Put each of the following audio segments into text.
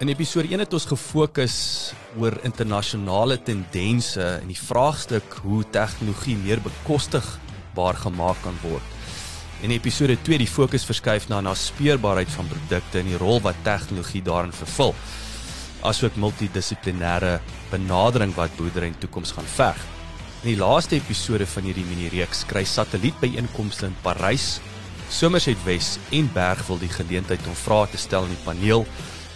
In episode 1 het ons gefokus oor internasionale tendense en die vraagstuk hoe tegnologie meer bekostigbaar gemaak kan word. In episode 2 die fokus verskuif na na speurbaarheid van produkte en die rol wat tegnologie daarin vervul, asook multidissiplinêre benadering wat boerdery in toekoms gaan veg. In die laaste episode van hierdie mini-reeks kry satellietbyeenkomste in Parys, Somerset Wes en Bergville die geleentheid om vrae te stel aan die paneel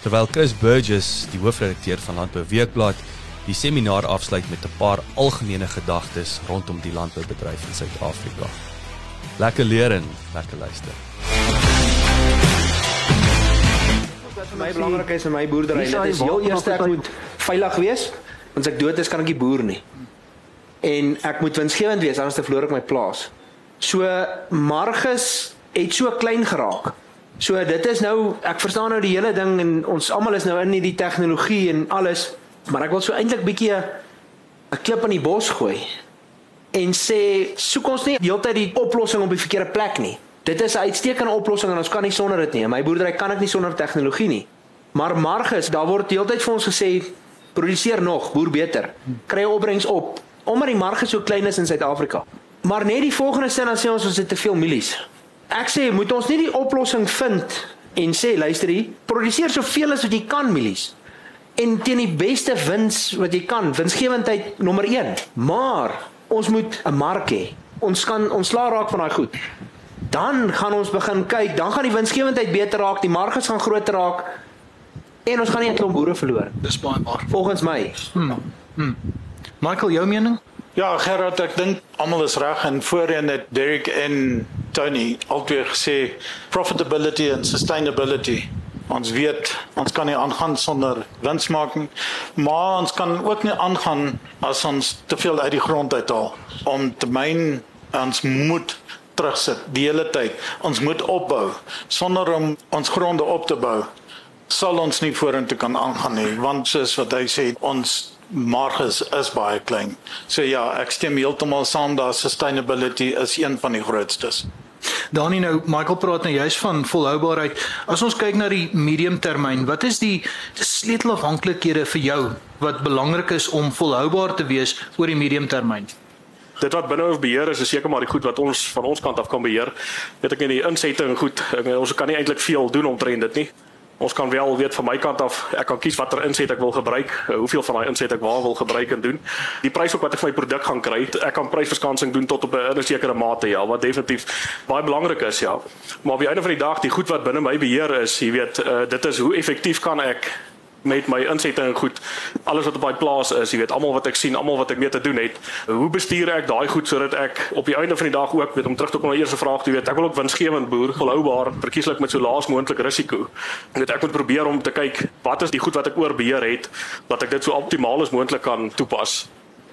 terwyl Chris Burgess, die hoofredakteur van Landbou Weekblad, die seminar afsluit met 'n paar algemene gedagtes rondom die landboubedryf in Suid-Afrika. Lekker leer en lekker luister. Wat vir my belangrik is in my boerdery, dit is heel eers ek moet veilig wees, want as ek dood is kan ek nie boer nie. En ek moet winsgewend wees anders te verloor ek my plaas. So marges het so klein geraak So dit is nou ek verstaan nou die hele ding en ons almal is nou in hierdie tegnologie en alles, maar ek wil so eintlik bietjie 'n klip in die bos gooi en sê soek ons nie heeltyd die oplossing op die verkeerde plek nie. Dit is 'n uitstekende oplossing en ons kan nie sonder dit nie. My boerdery kan ek nie sonder tegnologie nie. Maar marges, daar word heeltyd vir ons gesê produseer nog, boer beter. Kry opbrengs op omdat die marge so klein is in Suid-Afrika. Maar net die volgende sin dan sê ons ons het te veel mielies. Ek sê moet ons nie die oplossing vind en sê luister hier, produseer soveel as wat jy kan mielies. En teen die beste wins wat jy kan, winsgewendheid nommer 1. Maar ons moet 'n mark hê. Ons kan ontslaa raak van daai goed. Dan gaan ons begin kyk, dan gaan die winsgewendheid beter raak, die marges gaan groter raak en ons gaan nie 'n klomp boere verloor. Dis baie waar. Volgens my. Hmm. Hmm. Michael, jou mening? Ja, Gerard, ek dink almal is reg en voorheen het Derek en Tony albei gesê profitability and sustainability. Ons weet ons kan nie aangaan sonder wins maak nie, maar ons kan ook nie aangaan as ons te veel uit die grond uithaal om te myn ons moet terugsit die hele tyd. Ons moet opbou sonder om ons gronde op te bou sal ons nie vorentoe kan aangaan nie want soos wat hy sê ons marges is baie klein. So ja, ek stem heeltemal saam dat sustainability is een van die grootstes. Danie nou Michael praat nou juist van volhoubaarheid. As ons kyk na die mediumtermyn, wat is die sleutelafhanklikhede vir jou wat belangrik is om volhoubaar te wees oor die mediumtermyn? Dit wat binne ons beheer is, is seker maar die goed wat ons van ons kant af kan beheer. Weet ek in die insette en goed, ons kan nie eintlik veel doen omtrent dit nie. Ons kan wel weet van my kant af, ek kan kies watter inset ek wil gebruik, eh, hoeveel van daai inset ek waar wil gebruik en doen. Die prys ook wat ek vir my produk gaan kry, ek kan prysverskansing doen tot op 'n sekere mate ja, wat definitief baie belangrik is ja. Maar op die einde van die dag, die goed wat binne my beheer is, jy weet, uh, dit is hoe effektief kan ek met my insette en goed alles wat op daai plaas is, jy weet, almal wat ek sien, almal wat ek mee te doen het. Hoe bestuur ek daai goed sodat ek op die einde van die dag ook weet om terug te kom na eerste vraag, jy weet, ek wil ook winsgewend boer, volhoubaar, verkieslik met so laas moontlik risiko. Ek weet ek moet probeer om te kyk wat is die goed wat ek oor beheer het, dat ek dit so optimaal as moontlik kan toepas.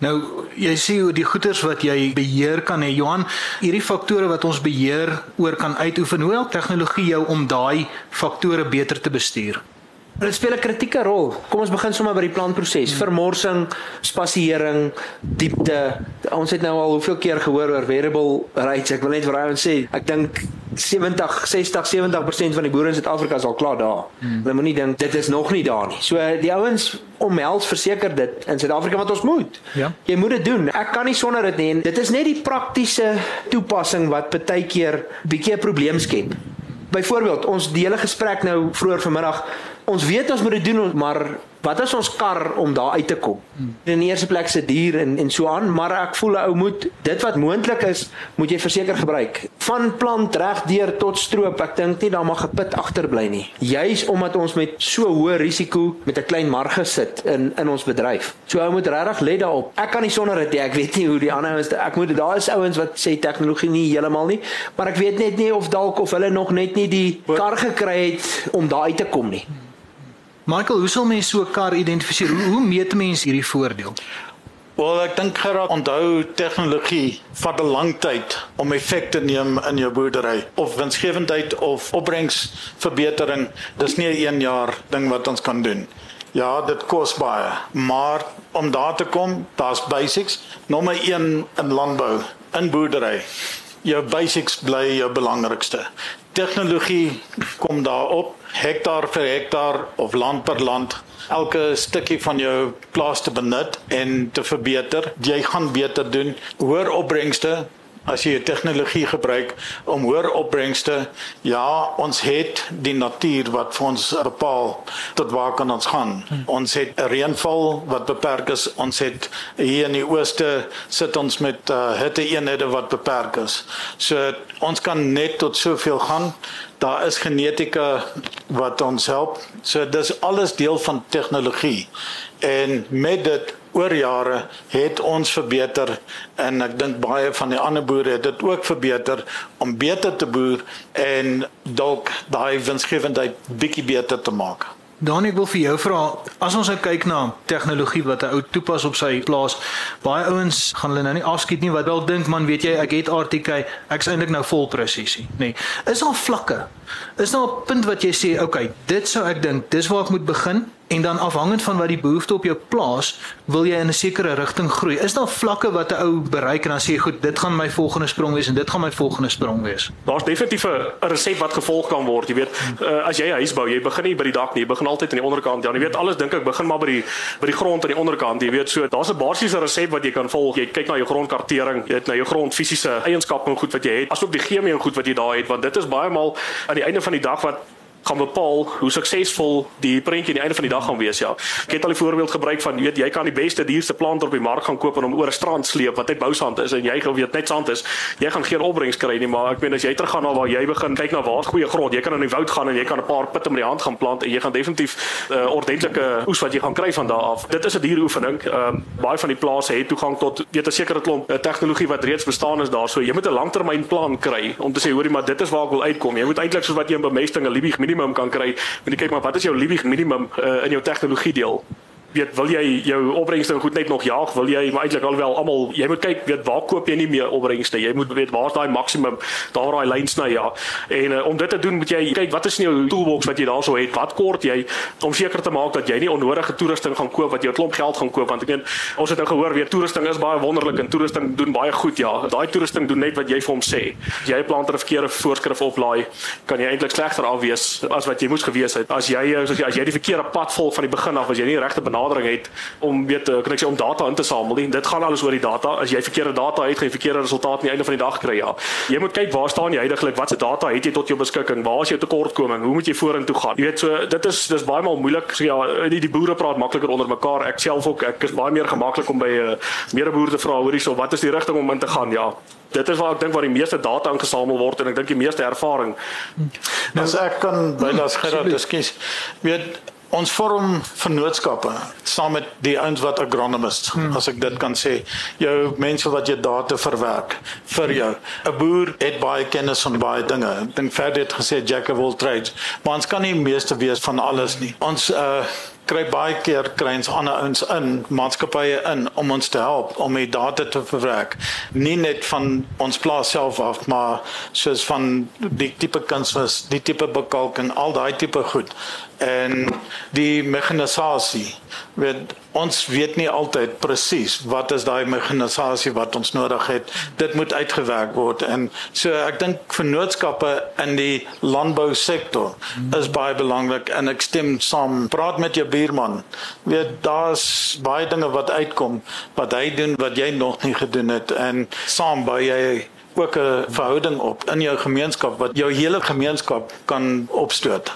Nou, jy sien hoe die goederes wat jy beheer kan hê, Johan, hierdie faktore wat ons beheer oor kan uitoefen, hoe help tegnologie jou om daai faktore beter te bestuur? Dit speel 'n kritieke rol. Kom ons begin sommer by die plantproses. Hmm. Vermorsing, spasiering, diepte. Ons het nou al hoeveel keer gehoor oor variable rates. Ek wil net vir jou sê, ek dink 70, 60, 70% van die boere in Suid-Afrika is al klaar daar. Hmm. Hulle moenie dink dit is nog nie daar nie. So die ouens omhels verseker dit in Suid-Afrika wat ons moet. Ja. Jy moet dit doen. Ek kan nie sonder dit nie. Dit is net die praktiese toepassing wat baie keer bietjie 'n probleem skep. Byvoorbeeld, ons die hele gesprek nou vroeër vanmiddag. Ons weet ons moet dit doen maar wat is ons kar om daar uit te kom? In die eerste plek se dier en en so aan maar ek voel 'n ou moet dit wat moontlik is moet jy verseker gebruik. Van plant reg deur tot stroop ek dink nie daar mag gepit agterbly nie. Juis omdat ons met so hoë risiko met 'n klein marge sit in in ons bedryf so ou moet regtig let daarop. Ek kan nie sonder dit ek weet nie hoe die ander ouens ek moet daar is ouens wat sê tegnologie nie heeltemal nie maar ek weet net nie of dalk of hulle nog net nie die kar gekry het om daar uit te kom nie Michael, hoe sal mense so 'n kar identifiseer? Hoe, hoe meet mense hierdie voordeel? Wel, ek dink geraak onthou tegnologie vat 'n lang tyd om effek te neem in jou boerdery of winsgewendheid of opbrengsverbetering. Dis nie 'n 1 jaar ding wat ons kan doen. Ja, dit kos baie, maar om daar te kom, daar's basics. Nommer 1 in landbou, in boerdery. Jou basics bly jou belangrikste. tegnologie kom daarop hektaar vir hektaar of land per land elke stukkie van jou plaas te benut en te verbeter. Jy gaan beter doen, hoër opbrengste, as jy tegnologie gebruik om hoër opbrengste ja ons het die natuur wat vir ons bepaal tot waar kan ons gaan. Hmm. ons het 'n reënval wat beperk is. Ons het hier in die ooste sit ons met uh, hitte eenhede wat beperk is. So ons kan net tot soveel gaan. Daar is genetika wat ons help. So dis alles deel van tegnologie. En met dit oor jare het ons verbeter en ek dink baie van die ander boere het dit ook verbeter om beter te boer en dalk daai winsgewendheid bietjie beter te maak. Dan ek wil vir jou vra, as ons nou kyk na tegnologie wat 'n ou toepas op sy plaas, baie ouens gaan hulle nou nie afskiet nie wat wel dink man, weet jy, ek het RTK, ek's eintlik nou vol presisie, nê. Nee. Is daar vlakke? Is daar 'n punt wat jy sê, "Oké, okay, dit sou ek dink, dis waar ek moet begin?" En dan afhangend van wat die behoefte op jou plaas, wil jy in 'n sekere rigting groei. Is daar vlakke wat 'n ou bereik en dan sê jy, "Goed, dit gaan my volgende sprong wees en dit gaan my volgende sprong wees." Daar's definitief 'n resep wat gevolg kan word, jy weet. Uh, as jy 'n huis bou, jy begin nie by die dak nie, jy begin altyd aan die onderkant. Ja, jy weet alles dink ek begin maar by die by die grond aan die onderkant. Jy weet, so daar's 'n basiese resep wat jy kan volg. Jy kyk na jou grondkartering, jy weet na jou grond fisiese eienskappe en goed wat jy het, asook die chemie en goed wat jy daar het, want dit is baie maal aan die einde van die dag wat gaan bepaal hoe suksesvol die prentjie aan die einde van die dag gaan wees ja. Ek het al 'n voorbeeld gebruik van weet jy kan die beste duurste plant op die mark gaan koop en hom oor 'n strand sleep wat net bousand is en jy gou weet net sand is. Jy gaan geen opbrengs kry nie, maar ek meen as jy teruggaan na waar jy begin kyk na waar's goeie grond, jy kan in die woud gaan en jy kan 'n paar pitte met die hand gaan plant en jy gaan definitief 'n uh, ordentlike oes wat jy gaan kry van daar af. Dit is 'n dieroefening. Ehm uh, baie van die plase het toegang tot weet 'n sekere klomp uh, tegnologie wat reeds bestaan is daar. So jy moet 'n langtermynplan kry om te sê hoorie maar dit is waar ek wil uitkom. Jy moet eintlik soos wat jy in bemesting 'n liebig minimum kan kry. Moet jy kyk maar wat is jou living minimum uh, in jou tegnologie deel? Weet wil jy jou opbrengste goed net nog jaag? Wil jy maar eintlik alwel almal jy moet kyk weet waar koop jy nie meer opbrengste? Jy moet weet waar's daai maksimum? Daar daai lyn sny ja. En uh, om dit te doen moet jy kyk wat is in jou toolbox wat jy daarso het? Wat kort jy? Om seker te maak dat jy nie onnodige toerusting gaan koop wat jou klomp geld gaan koop want ek meen ons het nou gehoor weet toerusting is baie wonderlik en toerusting doen baie goed ja. Daai toerusting doen net wat jy vir hom sê. As jy 'n planter verkeerde voorskrif oplaai kan jy eintlik slegter af wees as wat jy moes gewees het. As jy as jy, as jy die verkeerde pad volg van die begin af as jy nie regte benadering het om weet kan ek sê om data in te samel nie. Dit gaan alles oor die data. As jy verkeerde data het, gaan jy verkeerde resultate aan die einde van die dag kry. Ja. Jy moet kyk waar staan jy heidaglik? Watse data het jy tot jou beskikking? Waar is jou tekortkoming? Hoe moet jy vorentoe gaan? Jy weet so dit is dis baie maal moeilik. So ja, die, die boere praat makliker onder mekaar. Ek self ook ek is baie meer gemaklik om by 'n uh, eh, medeboer te vra hoorie so wat is die rigting om in te gaan? Ja. Dit is waar ek dink waar die meeste data ingesamel word en ek dink die meeste ervaring. Nou, as ek kan by das gerad, ekskuus. Weet ons vorm vennootskappe saam met die ouens wat agronomists hmm. as ek dit kan sê. Jou mense wat jy data verwerk vir jou. 'n boer het baie kennis van baie dinge. Ek dink verder het gesê jack of all trades. Maar ons kan nie meeste wees van alles nie. Ons uh, kry baie keer kry ons ander ouens in maatskappye in om ons te help om die data te verwerk. Nie net van ons plaas self af maar soos van die tipe kunsmis die tipe bekalking al daai tipe goed. En die mekanisasie weet ons weet nie altyd presies wat is daai mekanisasie wat ons nodig het. Dit moet uitgewerk word. En so ek dink vennootskappe in die landbou sektor is baie belangrik en ek stem saam. Praat met jou buurman. Weet daar's baie dinge wat uitkom wat hy doen wat jy nog nie gedoen het. En saam by jy ook 'n verhouding op in jou gemeenskap wat jou hele gemeenskap kan opstoot.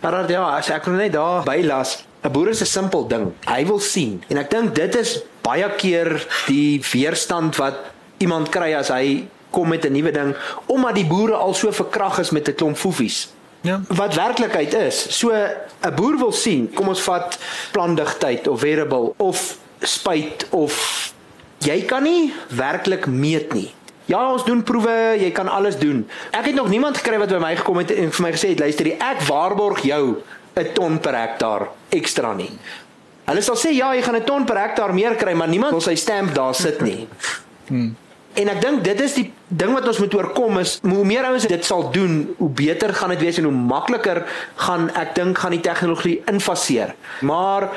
Maar ja, as ek net daar bylas, 'n boer is 'n simpel ding. Hy wil sien en ek dink dit is baie keer die weerstand wat iemand kry as hy kom met 'n nuwe ding omdat die boere al so verkrag is met 'n klomp foefies. Ja. Wat werklikheid is, so 'n boer wil sien, kom ons vat plandigtheid of variable of spuit of jy kan nie werklik meet nie. Ja, ons doen proewe, jy kan alles doen. Ek het nog niemand gekry wat by my gekom het en vir my gesê het, luister, ek waarborg jou 'n ton per hektaar ekstra nie. Hulle sal sê ja, jy gaan 'n ton per hektaar meer kry, maar niemand wil sy stamp daar sit nie. Hmm. En ek dink dit is die ding wat ons moet oorkom is hoe meer ouens dit sal doen, hoe beter gaan dit wees en hoe makliker gaan ek dink gaan die tegnologie infaseer. Maar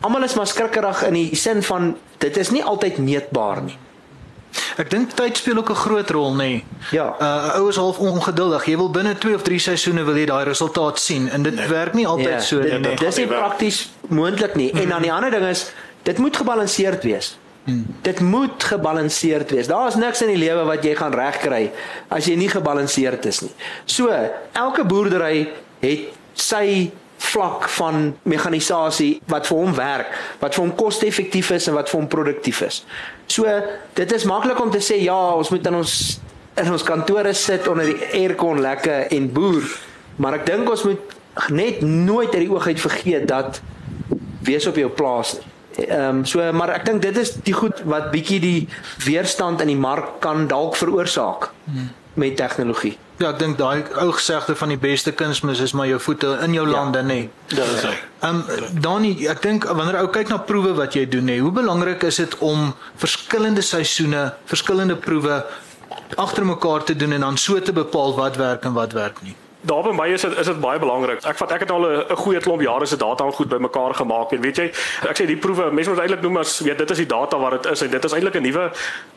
almal is maar skrikkerig in die sin van dit is nie altyd meetbaar nie. Ek dink tyd speel ook 'n groot rol, nê. Nee. Ja. Uh ou is half ongeduldig. Jy wil binne 2 of 3 seisoene wil jy daai resultaat sien en dit nee. werk nie altyd ja, so nie. Nee. Dis nie prakties moontlik nie. En dan die ander ding is dit moet gebalanseerd wees. Hmm. Dit moet gebalanseerd wees. Daar is niks in die lewe wat jy gaan regkry as jy nie gebalanseerd is nie. So, elke boerdery het sy vlak van mekanisasie wat vir hom werk, wat vir hom koste-effektief is en wat vir hom produktief is. So dit is maklik om te sê ja, ons moet in ons in ons kantore sit onder die aircon lekker en boer, maar ek dink ons moet net nooit uit die oog uit vergeet dat wees op jou plaas nie. Ehm um, so maar ek dink dit is die goed wat bietjie die weerstand in die mark kan dalk veroorsaak hmm. met tegnologie. Ja, ek dink daai ou gesegde van die beste kunsmis is maar jou voete in jou ja. lande, nê. Nee. Dis hy. Ehm um, Dani, ek dink wanneer ou kyk na proewe wat jy doen, nê, nee, hoe belangrik is dit om verskillende seisoene, verskillende proewe agter mekaar te doen en dan so te bepaal wat werk en wat werk nie? Daar by my is dit is dit baie belangrik. Ek vat ek het al 'n goeie klomp jare se data al goed bymekaar gemaak en weet jy, ek sê die proewe, mense moet eintlik noem as weet dit is die data wat dit is en dit is eintlik 'n nuwe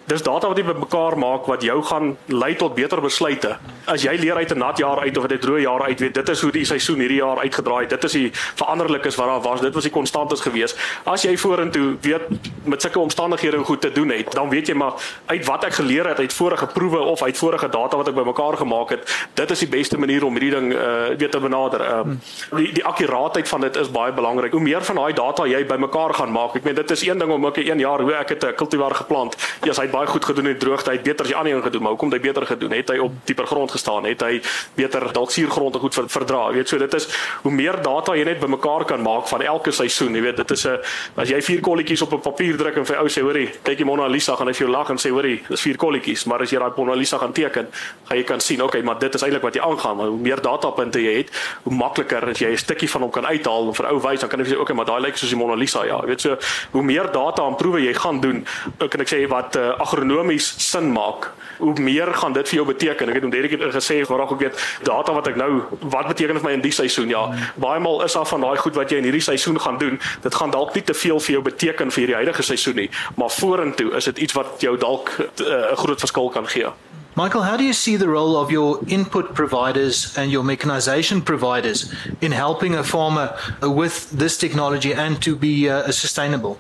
dis data wat jy bymekaar maak wat jou gaan lei tot beter besluite. As jy leer uit 'n nat jaar uit of uit 'n droë jaar uit, weet dit is hoe die seisoen hierdie jaar uitgedraai. Dit is die veranderlikes wat daar was. Dit was die konstantes gewees. As jy vorentoe weet met sulke omstandighede hoe goed te doen het, dan weet jy maar uit wat ek geleer het uit vorige proewe of uit vorige data wat ek bymekaar gemaak het, dit is die beste manier om hierdie ding uh weet te benader. Uh die die akkuraatheid van dit is baie belangrik. Hoe meer van daai data jy bymekaar gaan maak. Ek meen dit is een ding om ook 'n jaar hoe ek het 'n kultivar geplant. Ja, hy het baie goed gedoen in droogte. Hy het beter as die ander een gedoen, maar hoekom het hy beter gedoen? Het hy op dieper grond gestaan? Het hy beter dalk suurgrond goed verdra? Jy weet so dit is hoe meer data jy net bymekaar kan maak van elke seisoen, jy weet dit is 'n as jy vier kolletjies op 'n papier druk en vir ou sê hoorie, kyk die Mona Lisa gaan hy vir jou lag en sê hoorie, dis vier kolletjies, maar as jy daai Mona Lisa gaan teken, gaan jy kan sien, okay, maar dit is eintlik wat jy aangaan, maar hoe meer datapunte jy het, hoe makliker as jy 'n stukkie van hom kan uithaal en vir ou wys, dan kan jy sê okay, maar daai lyk soos die Mona Lisa, ja. Jy weet so, hoe meer data en proewe jy gaan doen, kan ek sê wat uh, agronomies sin maak, hoe meer gaan dit vir jou beteken. Ek het hom Derek gesê, maar ook weet data wat ek nou wat beteken vir my in die seisoen? Ja, baie maal is af van daai goed wat jy in hierdie seisoen gaan doen, dit gaan dalk nie te veel vir jou beteken vir hierdie huidige seisoen nie, maar vorentoe is dit iets wat jou dalk eh, 'n uh, groot verskil kan gee. Michael, how do you see the role of your input providers and your mechanization providers in helping a farmer with this technology and to be uh, sustainable?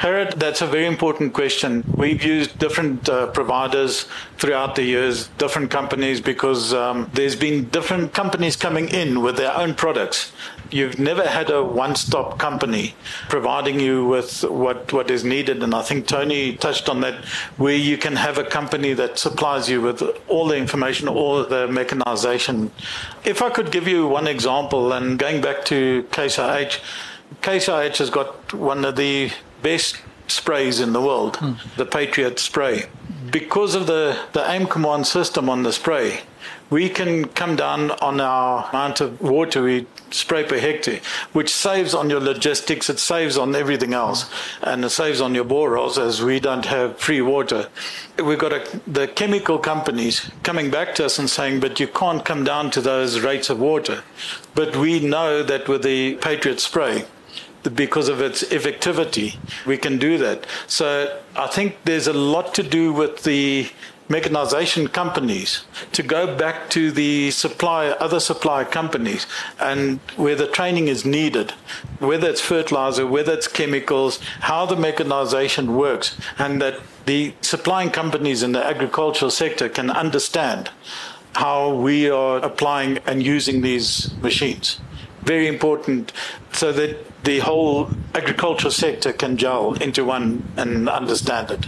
Harriet, that's a very important question. We've used different uh, providers throughout the years, different companies, because um, there's been different companies coming in with their own products you've never had a one-stop company providing you with what, what is needed. And I think Tony touched on that, where you can have a company that supplies you with all the information, all the mechanization. If I could give you one example, and going back to Case IH, Case IH has got one of the best sprays in the world, hmm. the Patriot spray. Because of the, the aim command system on the spray, we can come down on our amount of water we spray per hectare, which saves on your logistics, it saves on everything else, and it saves on your borers as we don't have free water. We've got a, the chemical companies coming back to us and saying, but you can't come down to those rates of water. But we know that with the Patriot spray, because of its effectivity, we can do that. So I think there's a lot to do with the mechanization companies to go back to the supply, other supply companies, and where the training is needed, whether it's fertilizer, whether it's chemicals, how the mechanization works, and that the supplying companies in the agricultural sector can understand how we are applying and using these machines. Very important so that the whole agricultural sector can gel into one and understand it.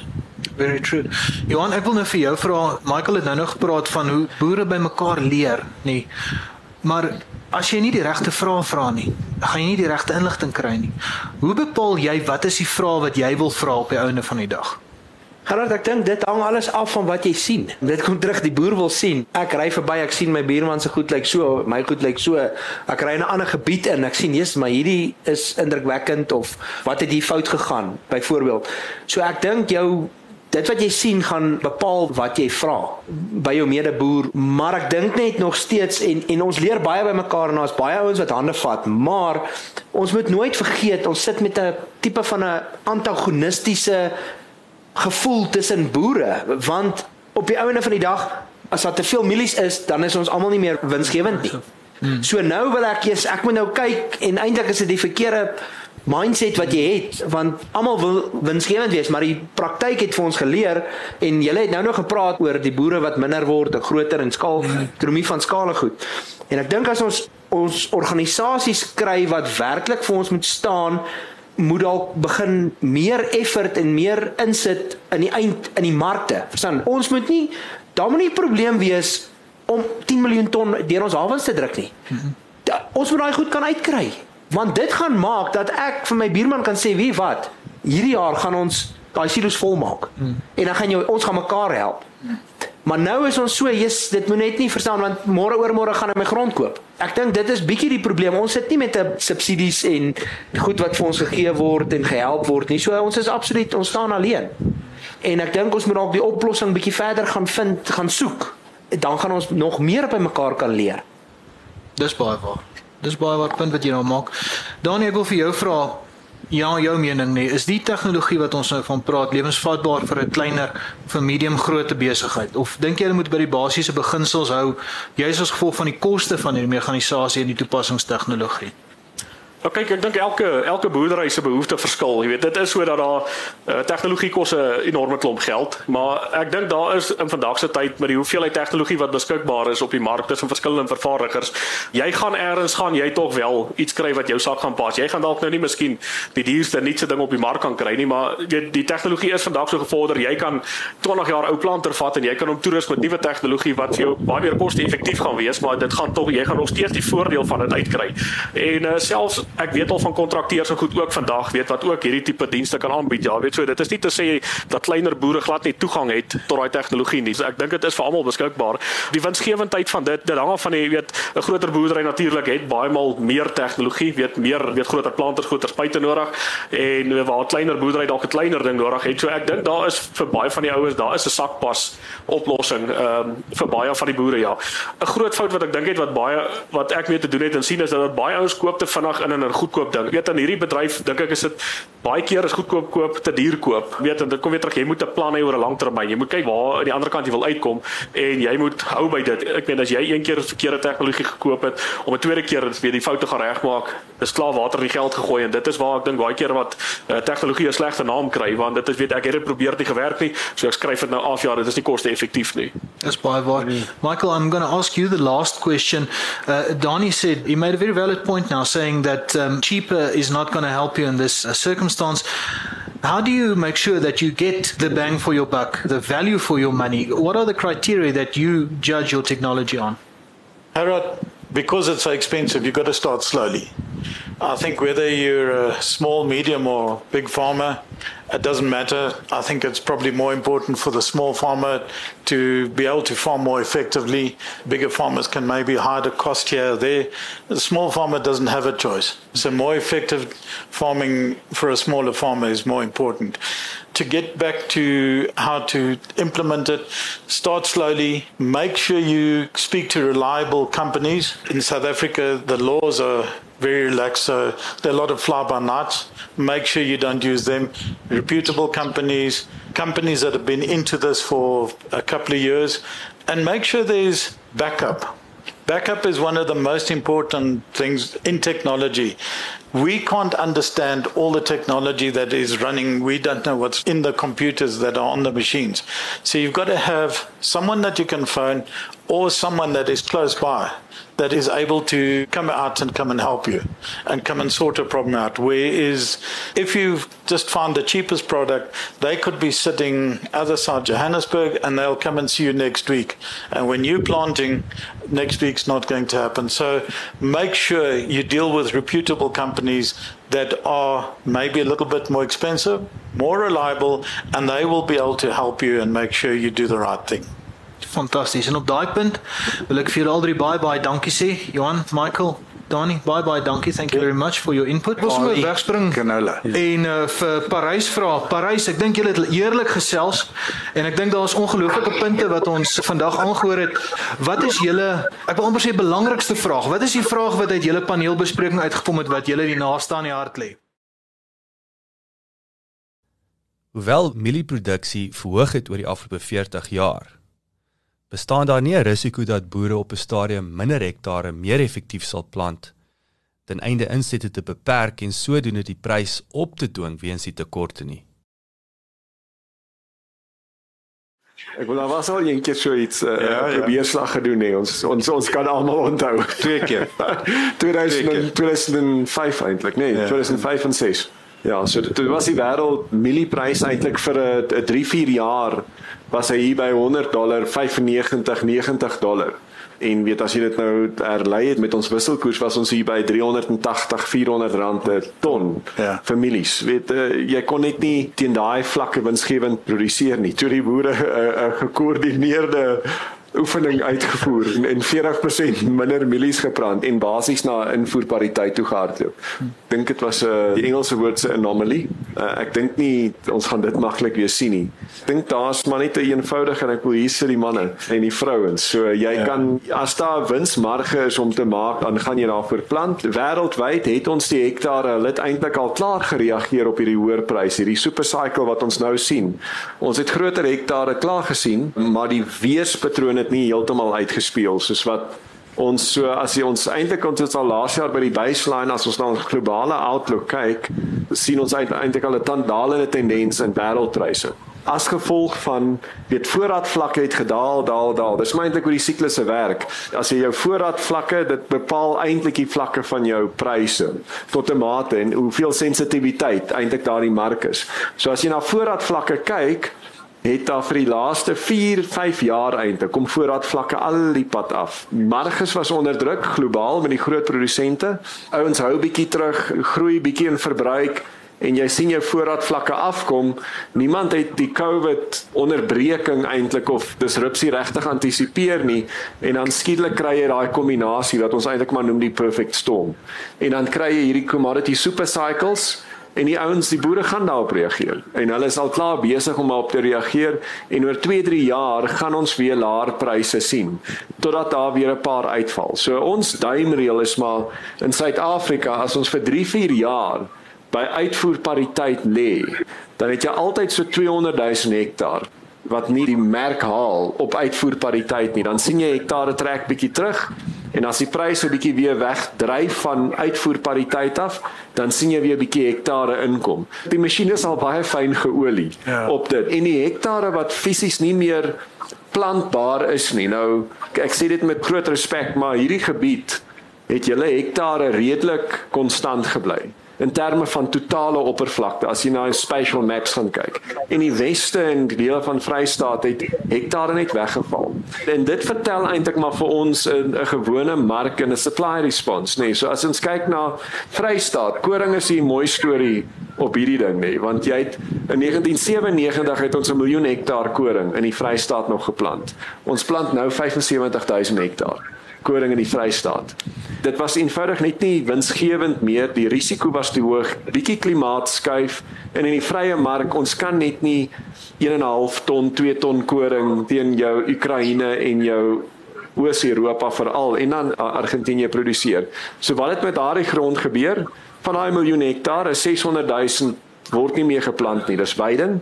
Very true. Johan, ek wil nou vir jou vra, Michael het nou nog gepraat van hoe boere bymekaar leer, nê. Maar as jy nie die regte vrae vra nie, gaan jy nie die regte inligting kry nie. Hoe bepaal jy wat is die vrae wat jy wil vra op die einde van die dag? Gerard, ek dink dit hang alles af van wat jy sien. Dit kom terug die boer wil sien. Ek ry verby, ek sien my buurman se goed lyk so, my goed lyk so. Ek ry in 'n ander gebied in, ek sien Jesus, maar hierdie is indrukwekkend of wat het hier fout gegaan byvoorbeeld. So ek dink jou dit wat jy sien gaan bepaal wat jy vra by jou medeboer maar ek dink net nog steeds en en ons leer baie by mekaar en daar's baie ouens wat hande vat maar ons moet nooit vergeet ons sit met 'n tipe van 'n antagonistiese gevoel tussen boere want op die ouene van die dag as daar te veel mielies is, dan is ons almal nie meer winsgewend nie. So nou wil ek eers ek moet nou kyk en eintlik is dit die verkeerde mindset wat jy het want almal wil winsgewend wees maar die praktyk het vir ons geleer en jy het nou nog gepraat oor die boere wat minder word, groter en skaal, ekonomie van skale goed. En ek dink as ons ons organisasies kry wat werklik vir ons moet staan moet dalk begin meer effort en meer insit in die eind in die markte. Verstaan? Ons moet nie daar moet nie 'n probleem wees om 10 miljoen ton deur ons hawens te druk nie. Da, ons moet daai goed kan uitkry. Want dit gaan maak dat ek vir my buurman kan sê, "Wie wat? Hierdie jaar gaan ons daai silo's volmaak." En dan gaan jy ons gaan mekaar help. Maar nou is ons so, jy's dit moet net nie verstaan want môre oormôre gaan ek my grond koop. Ek dink dit is bietjie die probleem. Ons sit nie met 'n subsidies en goed wat vir ons gegee word en gehelp word nie. So ons is absoluut ons staan alleen. En ek dink ons moet dalk die oplossing bietjie verder gaan vind, gaan soek. Dan gaan ons nog meer by mekaar kan leer. Dis baie waar. Dis baie wat punt wat jy nou maak. Daniel, ek wil vir jou vra ja, jou mening nee, is die tegnologie wat ons nou van praat lewensvatbaar vir 'n kleiner 'n medium grootte besigheid of dink jy hulle moet by die basiese beginsels hou juis as gevolg van die koste van die mekanisasie en die toepassingstegnologie? Nou kyk, ek dink elke elke boerdery se behoefte verskil. Jy weet, dit is so dat daar uh, tegnologie kos 'n enorme klomp geld, maar ek dink daar is in vandag se tyd met die hoeveelheid tegnologie wat beskikbaar is op die mark tussen verskillende vervaardigers, jy gaan eers gaan jy tog wel iets kry wat jou sak gaan pas. Jy gaan dalk nou nie miskien die duurste nuutste ding op die mark kan kry nie, maar weet die tegnologie is vandag so gevorder, jy kan 20 jaar ou planter vat en jy kan hom toerus met nuwe tegnologie wat vir jou baie meer koste-effektief gaan wees, maar dit gaan tog jy gaan nog steeds die voordeel van dit uitkry. En uh, selfs ek weet al van kontrakteurs en goed ook vandag weet wat ook hierdie tipe dienste kan aanbied. Ja, weet so dit is nie te sê dat kleiner boere glad nie toegang het tot daai tegnologie nie. So ek dink dit is vir almal beskikbaar. Die winsgewendheid van dit, dit hang af van jy weet 'n groter boerdery natuurlik het baie maal meer tegnologie, weet meer weet groter planters, groter spuite nodig en waar kleiner boerdery dalk 'n kleiner ding nodig het. So ek dink daar is vir baie van die ouens, daar is 'n sakpas oplossing ehm um, vir baie van die boere ja. 'n Groot fout wat ek dink het wat baie wat ek mee te doen het en sien is dat baie ouens koop te vinnig in 'n goedkoop ding. Weet aan hierdie bedryf dink ek is dit baie keer is goedkoop koop te duur koop. Weet en dit kom weer terug jy moet 'n plan hê oor 'n langtermyn. Jy moet kyk waar aan die ander kant jy wil uitkom en jy moet hou by dit. Ek meen as jy een keer 'n verkeerde tegnologie gekoop het om 'n tweede keer weer die foute gaan regmaak, dis klaar water in die geld gegooi en dit is waar ek dink baie keer wat uh, tegnologie 'n slegte naam kry want dit is weet ek het dit probeer dit gewerk nie. So ek skryf dit nou af ja, dit is nie koste-effektief nie. Dis baie waar. Michael, I'm going to ask you the last question. Uh, Donnie said he made a very valid point now saying that um, cheaper is not going to help you in this uh, circumstance. How do you make sure that you get the bang for your buck, the value for your money? What are the criteria that you judge your technology on? Harrod, because it's so expensive, you've got to start slowly. I think whether you're a small, medium, or big farmer, it doesn't matter. I think it's probably more important for the small farmer to be able to farm more effectively. Bigger farmers can maybe hide a cost here or there. The small farmer doesn't have a choice. So, more effective farming for a smaller farmer is more important. To get back to how to implement it, start slowly. Make sure you speak to reliable companies. In South Africa, the laws are very relaxed. So there are a lot of fly by nights. Make sure you don't use them. Reputable companies, companies that have been into this for a couple of years, and make sure there's backup. Backup is one of the most important things in technology. We can't understand all the technology that is running. We don't know what's in the computers that are on the machines. So you've got to have someone that you can phone or someone that is close by that is able to come out and come and help you and come and sort a problem out. Whereas if you've just found the cheapest product, they could be sitting other side Johannesburg and they'll come and see you next week. And when you're planting, next week's not going to happen. So make sure you deal with reputable companies that are maybe a little bit more expensive, more reliable, and they will be able to help you and make sure you do the right thing. Fantasties. En op daai punt wil ek vir julle al drie baie baie dankie sê. Johan, Michael, Donnie, baie baie dankie. Thank you very much for your input. Ons moet wegspring. Canola. En uh, vir Parys vra. Parys, ek dink julle het eerlik gesels en ek dink daar is ongelooflike punte wat ons vandag aangehoor het. Wat is julle ek wil amper sê belangrikste vraag? Wat is die vraag wat uit julle paneelbespreking uitgekom het wat julle die naaste aan die hart lê? Hoewel mielieproduksie verhoog het oor die afgelope 40 jaar, bestaan daar nie 'n risiko dat boere op 'n stadium minder hektare meer effektief sal plant ten einde insette te beperk en sodoende die prys op te dwing weens die tekorte nie. Ek wil nou was al een keer so iets 'n uh, ja, probeerslag ja. gedoen hè. Ons ons ons kan almal onthou. Twee keer. 2000 2005 eintlik, nee, ja. 2005 en 6. Ja, so dit was die wêreld mielieprys eintlik vir 'n 3 4 jaar was hy hier by 100 dollar, 95 90 dollar. En weet as jy dit nou herlei het met ons wisselkoers was ons hier by 380 400 rand per ton ja. families. Weet uh, jy kon net nie teen daai vlakke winsgewend produseer nie. Toe die boere 'n uh, uh, gekoördineerde oefening uitgevoer en, en 40% minder mielies gebrand en basies na invoerpariteit toe gehardloop. Dink dit was 'n uh, eh, die Engelse woord se anomaly. Uh, ek dink nie ons gaan dit maklik weer sien nie. Dink daar's maar net 'n een eenvoudige en ek wil hier sit die manne en die vrouens. So jy ja. kan as daar winsmarge is om te maak, dan gaan jy daarvoor plant. Wêreldwyd het ons die hektare, hulle het eintlik al klaar gereageer op hierdie hoër pryse, hierdie super cycle wat ons nou sien. Ons het groter hektare klaar gesien, maar die weerspatrone het nie heeltemal uitgespeel soos wat ons so as jy ons eintlik ons het al laas jaar by die baseline as ons na ons globale outlook kyk sien ons eintlik al 'n tandalende tendens in wêreldpryse. As gevolg van weet voorraadvlakke het gedaal daal daal. Dis eintlik hoe die siklusse werk. As jy jou voorraadvlakke dit bepaal eintlik die vlakke van jou pryse tot 'n mate en hoeveel sensitiwiteit eintlik daardie mark is. So as jy na voorraadvlakke kyk het daar vir die laaste 4, 5 jaar eintlik kom voorraad vlakke al die pad af. Marges was onder druk globaal met die groot produsente. Ouens hou bietjie terug, groei bietjie in verbruik en jy sien jou voorraad vlakke afkom. Niemand het die COVID onderbreking eintlik of disrupsie regtig antisipeer nie en dan skielik kry jy daai kombinasie wat ons eintlik maar noem die perfect storm. En dan kry jy hierdie commodity super cycles en die ouens die boere gaan daarop reageer en hulle is al klaar besig om op te reageer en oor 2 3 jaar gaan ons weer laer pryse sien totdat daar weer 'n paar uitval. So ons duimreël is maar in Suid-Afrika as ons vir 3 4 jaar by uitvoerpariteit lê, dan het jy altyd so 200 000 hektaar wat nie die merk haal op uitvoerpariteit nie. Dan sien jy hektare trek bietjie terug En as die pryse 'n bietjie weer wegdryf van uitvoerpariteit af, dan sien jy weer 'n bietjie hektare inkom. Die masjiene is al baie fyn geolie ja. op dit. En die hektare wat fisies nie meer plantbaar is nie. Nou ek sê dit met groot respek, maar hierdie gebied het julle hektare redelik konstant gebly in terme van totale oppervlakte as jy na 'n spatial maps gaan kyk. En die weste en dele van Vrystaat het hektare net weggeval. En dit vertel eintlik maar vir ons 'n 'n gewone mark en 'n supply response, nee. So as ons kyk na Vrystaat, koring is 'n mooi storie op hierdie ding, nee, want jy het in 1997 het ons 'n miljoen hektaar koring in die Vrystaat nog geplant. Ons plant nou 75000 hektaar koring in die Vrystaat. Dit was eenvoudig net nie winsgewend meer. Die risiko was te hoog. Bietjie klimaat skuif en in die vrye mark ons kan net nie 1.5 ton, 2 ton koring teen jou Oekraïne en jou Oos-Europa veral en dan Argentinië produseer. So wat het met daardie grond gebeur? Van daai miljoen hektaar, 600 000 word nie meer geplant nie. Dis weiding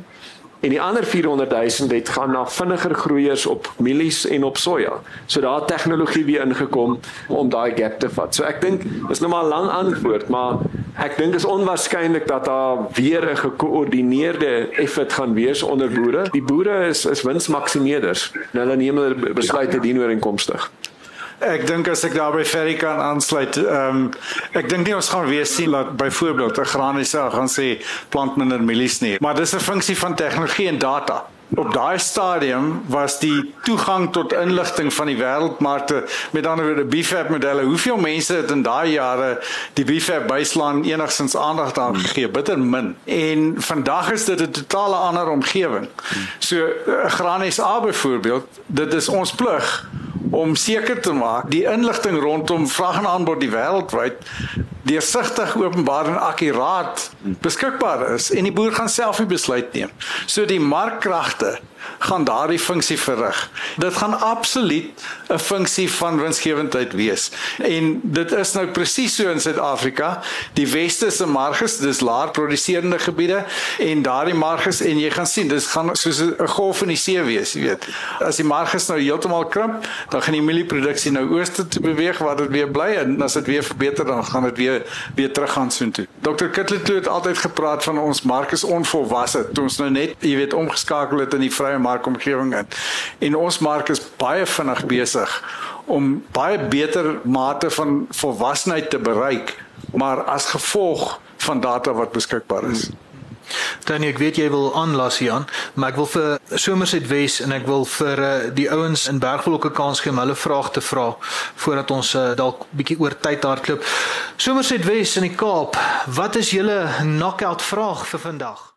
en die ander 400 000 het gaan na vinniger groeiers op mielies en op soja. So daar het tegnologie weer ingekom om daai gap te vat. So ek dink dis nou maar 'n lang antwoord, maar ek dink is onwaarskynlik dat daar weer 'n gekoördineerde effort gaan wees onder boere. Die boere is is winsmaksimeerders. Hulle neem hulle besluite dienoor inkomstig. Ek dink as ek daarby Ferry kan aansluit, ehm um, ek dink nie ons gaan weer sien dat byvoorbeeld 'n graniese gaan sê plant minder mielies nie, maar dis 'n funksie van tegnologie en data. Op daai stadium was die toegang tot inligting van die wêreldmarkte met ander woorde BFAP modelle. Hoeveel mense het in daai jare die BFAP baseline enigstens aandag aan gegee? Bitter min. En vandag is dit 'n totale ander omgewing. So eh, Granies A byvoorbeeld, dit is ons plig om seker te maak die inligting rondom vraag en aanbod die wêreldwyd deursigtig, openbaar en akkuraat beskikbaar is en die boer gaan self die besluit neem. So die markkragte gaan daardie funksie verrig. Dit gaan absoluut 'n funksie van winsgewendheid wees. En dit is nou presies so in Suid-Afrika. Die weste se marges, dis laer produseerende gebiede en daardie marges en jy gaan sien, dis gaan soos 'n golf in die see wees, jy weet. As die marges nou heeltemal krimp, dan gaan die mielieproduksie nou ooste toe beweeg waar dit weer bly en as dit weer verbeter dan gaan dit weer weer terug gaan soontoe. Dr. Kittley het altyd gepraat van ons mark is onvolwasse. Toe ons nou net, jy weet, omgeskakel het in die vrye markomgewing in. En ons mark is baie vinnig besig om baie beter mate van volwassenheid te bereik, maar as gevolg van data wat beskikbaar is. Hmm. Dan ek weet jy wil aanlas Jan, maar ek wil vir Somerset Wes en ek wil vir uh, die ouens in Bergvlokke kans gee om hulle vrae te vra voordat ons uh, dalk bietjie oor tyd hardloop. Somerset Wes in die Kaap, wat is julle knockout vraag vir vandag?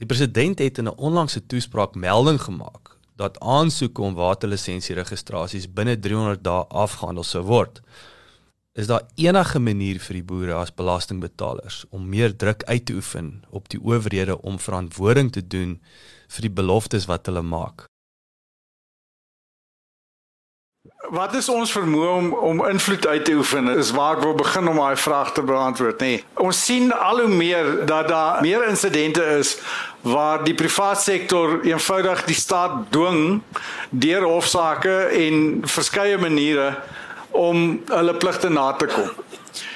Die president het in 'n onlangse toespraak melding gemaak dat aansoeke om waterlisensie registrasies binne 300 dae afgehandel sou word is daar enige manier vir die boere as belastingbetalers om meer druk uit te oefen op die owerhede om verantwoording te doen vir die beloftes wat hulle maak? Wat is ons vermoë om om invloed uit te oefen? Is waar ek wil begin om daai vraag te beantwoord, nê. Nee. Ons sien al hoe meer dat daar meer insidente is waar die private sektor eenvoudig die staat dwing deur hofsaake en verskeie maniere om hulle pligte na te kom.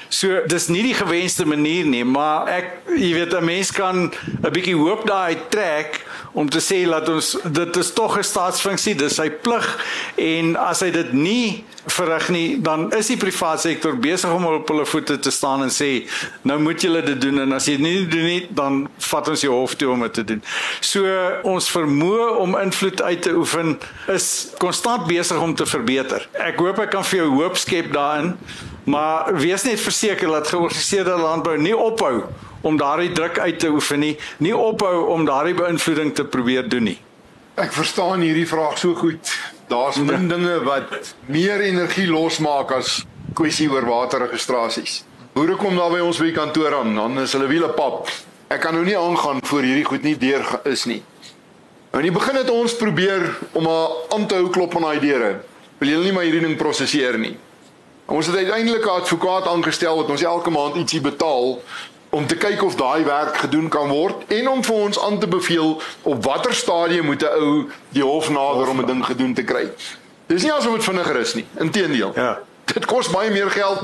So dis nie die gewenste manier nie, maar ek jy weet 'n mens kan 'n bietjie hoop daai trek om te sê dat ons dit is tog 'n staatsfunksie, dis sy plig en as hy dit nie verrig nie, dan is die private sektor besig om op hulle voete te staan en sê nou moet julle dit doen en as jy dit nie doen nie, dan vat ons jou hof toe om dit te doen. So ons vermoë om invloed uit te oefen is konstant besig om te verbeter. Ek hoop ek kan vir jou hoop skep daarin, maar wees net verseker dat georganiseerde landbou nie ophou om daardie druk uit te oefen nie, nie ophou om daardie beïnvloeding te probeer doen nie. Ek verstaan hierdie vraag so goed. Daar's min dinge wat meer energie losmaak as kwessie oor waterregistrasies. Boere kom daar by ons by kantoor aan, dan is hulle wiele pap. Ek kan nou nie aangaan voor hierdie goed nie deur is nie. Nou in die begin het ons probeer om aan te hou klop aan daai deure. Wil julle nie maar hierdie ding prosesseer nie. Ons het uiteindelik 'n advokaat aangestel wat ons elke maand ietsie betaal om te kyk of daai werk gedoen kan word en om vir ons aan te beveel op watter stadium moet 'n ou die hof nader om 'n ding gedoen te kry. Dis nie asof dit vinniger is nie, inteendeel. Ja. Dit kos baie meer geld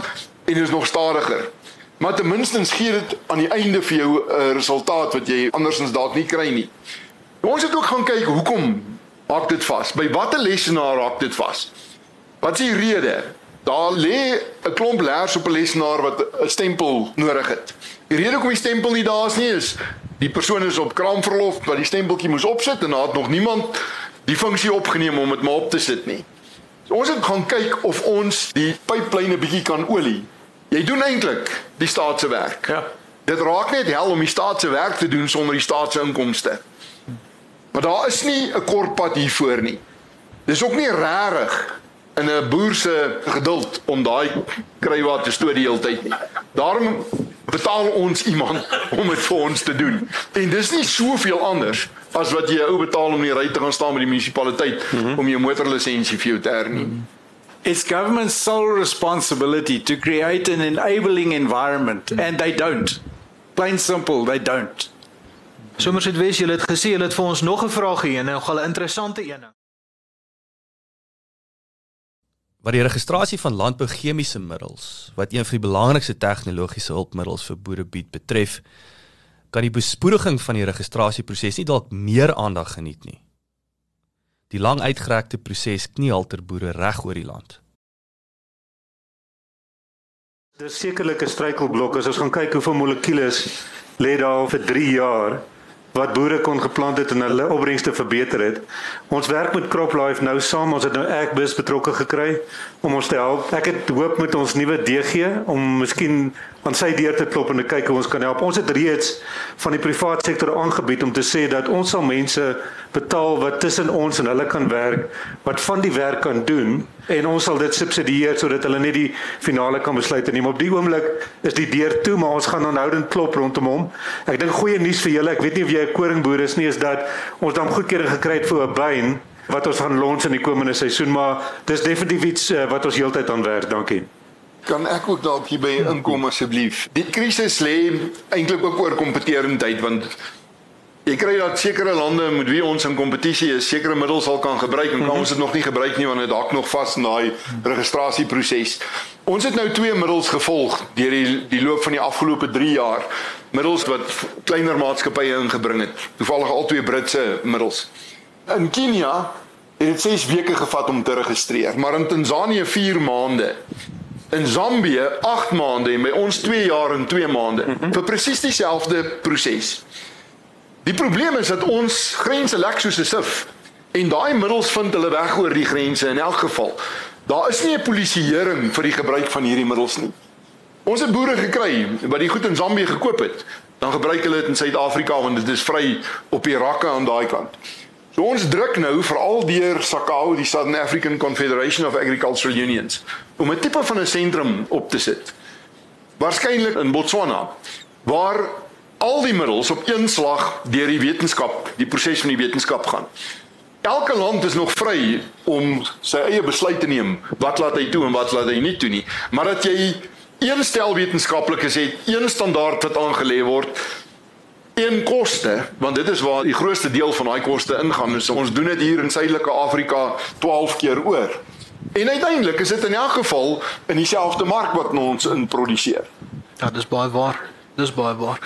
en is nog stadiger. Maar ten minste gee dit aan die einde vir jou 'n uh, resultaat wat jy andersins dalk nie kry nie. Ons het ook gaan kyk hoekom hak dit vas? By watter lesenaar hak dit vas? Wat is die rede? Daar lê 'n klomp leers op 'n lesenaar wat 'n stempel nodig het. Die rede hoekom die stempel nie daar is nie is die persoon is op kraamverlof wat die stempeltjie moes opsit en daar het nog niemand die funksie opgeneem om dit maar op te sit nie. So ons het gaan kyk of ons die pyplyne bietjie kan olie. Jy doen eintlik die staat se werk. Ja. Dit raak net hel om die staat se werk te doen sonder die staat se inkomste. Maar daar is nie 'n kort pad hiervoor nie. Dis ook nie regtig in 'n boer se geduld om daai krywaat te stoot die hele tyd nie. Daarom betaal ons iemand om dit vir ons te doen. En dis nie soveel anders as wat jy 'n ou betaal om in die ry te gaan staan by die munisipaliteit mm -hmm. om jou motorlisensie vir jou te hernie. Mm -hmm. It's government's sole responsibility to create an enabling environment and they don't. Plain simple, they don't. Sommers het wes julle het gesê julle het vir ons nog 'n vraag hier en nou gaan 'n interessante een. Wat die registrasie van landbouchemiese middels wat een van die belangrikste tegnologiese hulpmiddels vir boere bied betref kan die bespoediging van die registrasieproses nie dalk meer aandag geniet nie. Die lang uitgerekte proses knie halter boere reg oor die land. Dis sekerlik 'n struikelblok as ons gaan kyk hoeveel molekules lê daar vir 3 jaar wat boere kon geplant het en hulle opbrengste verbeter het. Ons werk met CropLife nou saam. Ons het nou Agbus betrokke gekry om ons te help. Ek het hoop met ons nuwe DG om miskien aan sy deur te klop en te kyk hoe ons kan help. Ons het reeds van die private sektor aangebied om te sê dat ons sal mense betaal wat tussen ons en hulle kan werk, wat van die werk kan doen en ons sal dit subsidieer sodat hulle net die finale kan besluit neem. Op die oomblik is die deur toe, maar ons gaan aanhoudend klop rondom hom. Ek dink goeie nuus vir julle. Ek weet nie of jy 'n koringboer is nie is dat ons dan goedkeuring gekry het vir 'n byn wat ons gaan lons in die komende seisoen, maar dis definitief iets uh, wat ons heeltyd aan werk. Dankie. Kan ek ook dalk hier by inkom asseblief? Die krisis lê eintlik ook oor kompetitiwiteit want Jy kry dat sekere lande met wie ons in kompetisie is, sekere middels al kan gebruik en kan ons dit nog nie gebruik nie want dit dalk nog vas in daai registrasieproses. Ons het nou twee middels gevolg deur die die loop van die afgelope 3 jaar. Middels wat kleiner maatskappye ingebring het. Toevallig al twee Britse middels. In Kenia het dit 6 weke gevat om te registreer, maar in Tansanië 4 maande. In Zambië 8 maande en by ons 2 jaar en 2 maande vir presies dieselfde proses. Die probleem is dat ons grense lek soos 'n sif en daai middels vind hulle weg oor die grense in elk geval. Daar is nie 'n polisieering vir die gebruik van hierdie middels nie. Ons het boere gekry wat die goed in Zambië gekoop het. Dan gebruik hulle dit in Suid-Afrika want dit is vry op die rakke aan daai kant. So ons druk nou veral deur SACAO, die Southern African Confederation of Agricultural Unions, om 'n tipe van 'n sentrum op te sit. Waarskynlik in Botswana waar al die middels op een slag deur die wetenskap, die proses van die wetenskap gaan. Elke land is nog vry om sy eie besluit te neem wat laat hy toe en wat laat hy nie toe nie, maar dat jy een stel wetenskaplikes het, een standaard wat aangelê word, een koste, want dit is waar die grootste deel van daai koste ingaan. So ons doen dit hier in Suidelike Afrika 12 keer oor. En uiteindelik is dit in elk geval in dieselfde mark wat ons in produseer. Ja, dis baie waar. Dis baie waar.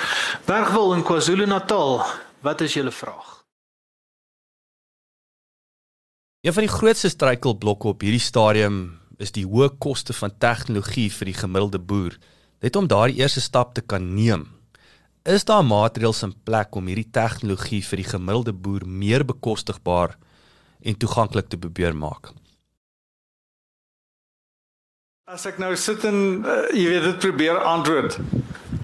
Bergwil in KwaZulu-Natal, wat is julle vraag? Een van die grootste struikelblokke op hierdie stadium is die hoë koste van tegnologie vir die gemiddelde boer. Net om daardie eerste stap te kan neem, is daar maatreëls in plek om hierdie tegnologie vir die gemiddelde boer meer bekostigbaar en toeganklik te probeer maak. As ek nou sit en uh, jy weet dit probeer antwoord,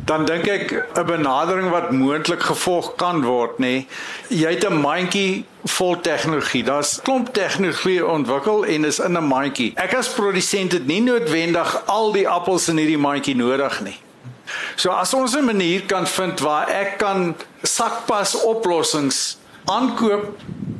dan dink ek 'n benadering wat moontlik gevolg kan word, nê. Jy het 'n mandjie vol tegnologie. Daar's klomp tegnologie ontwikkel en is in 'n mandjie. Ek as produsent het nie noodwendig al die appels in hierdie mandjie nodig nie. So as ons 'n manier kan vind waar ek kan sakpas oplossings aankoop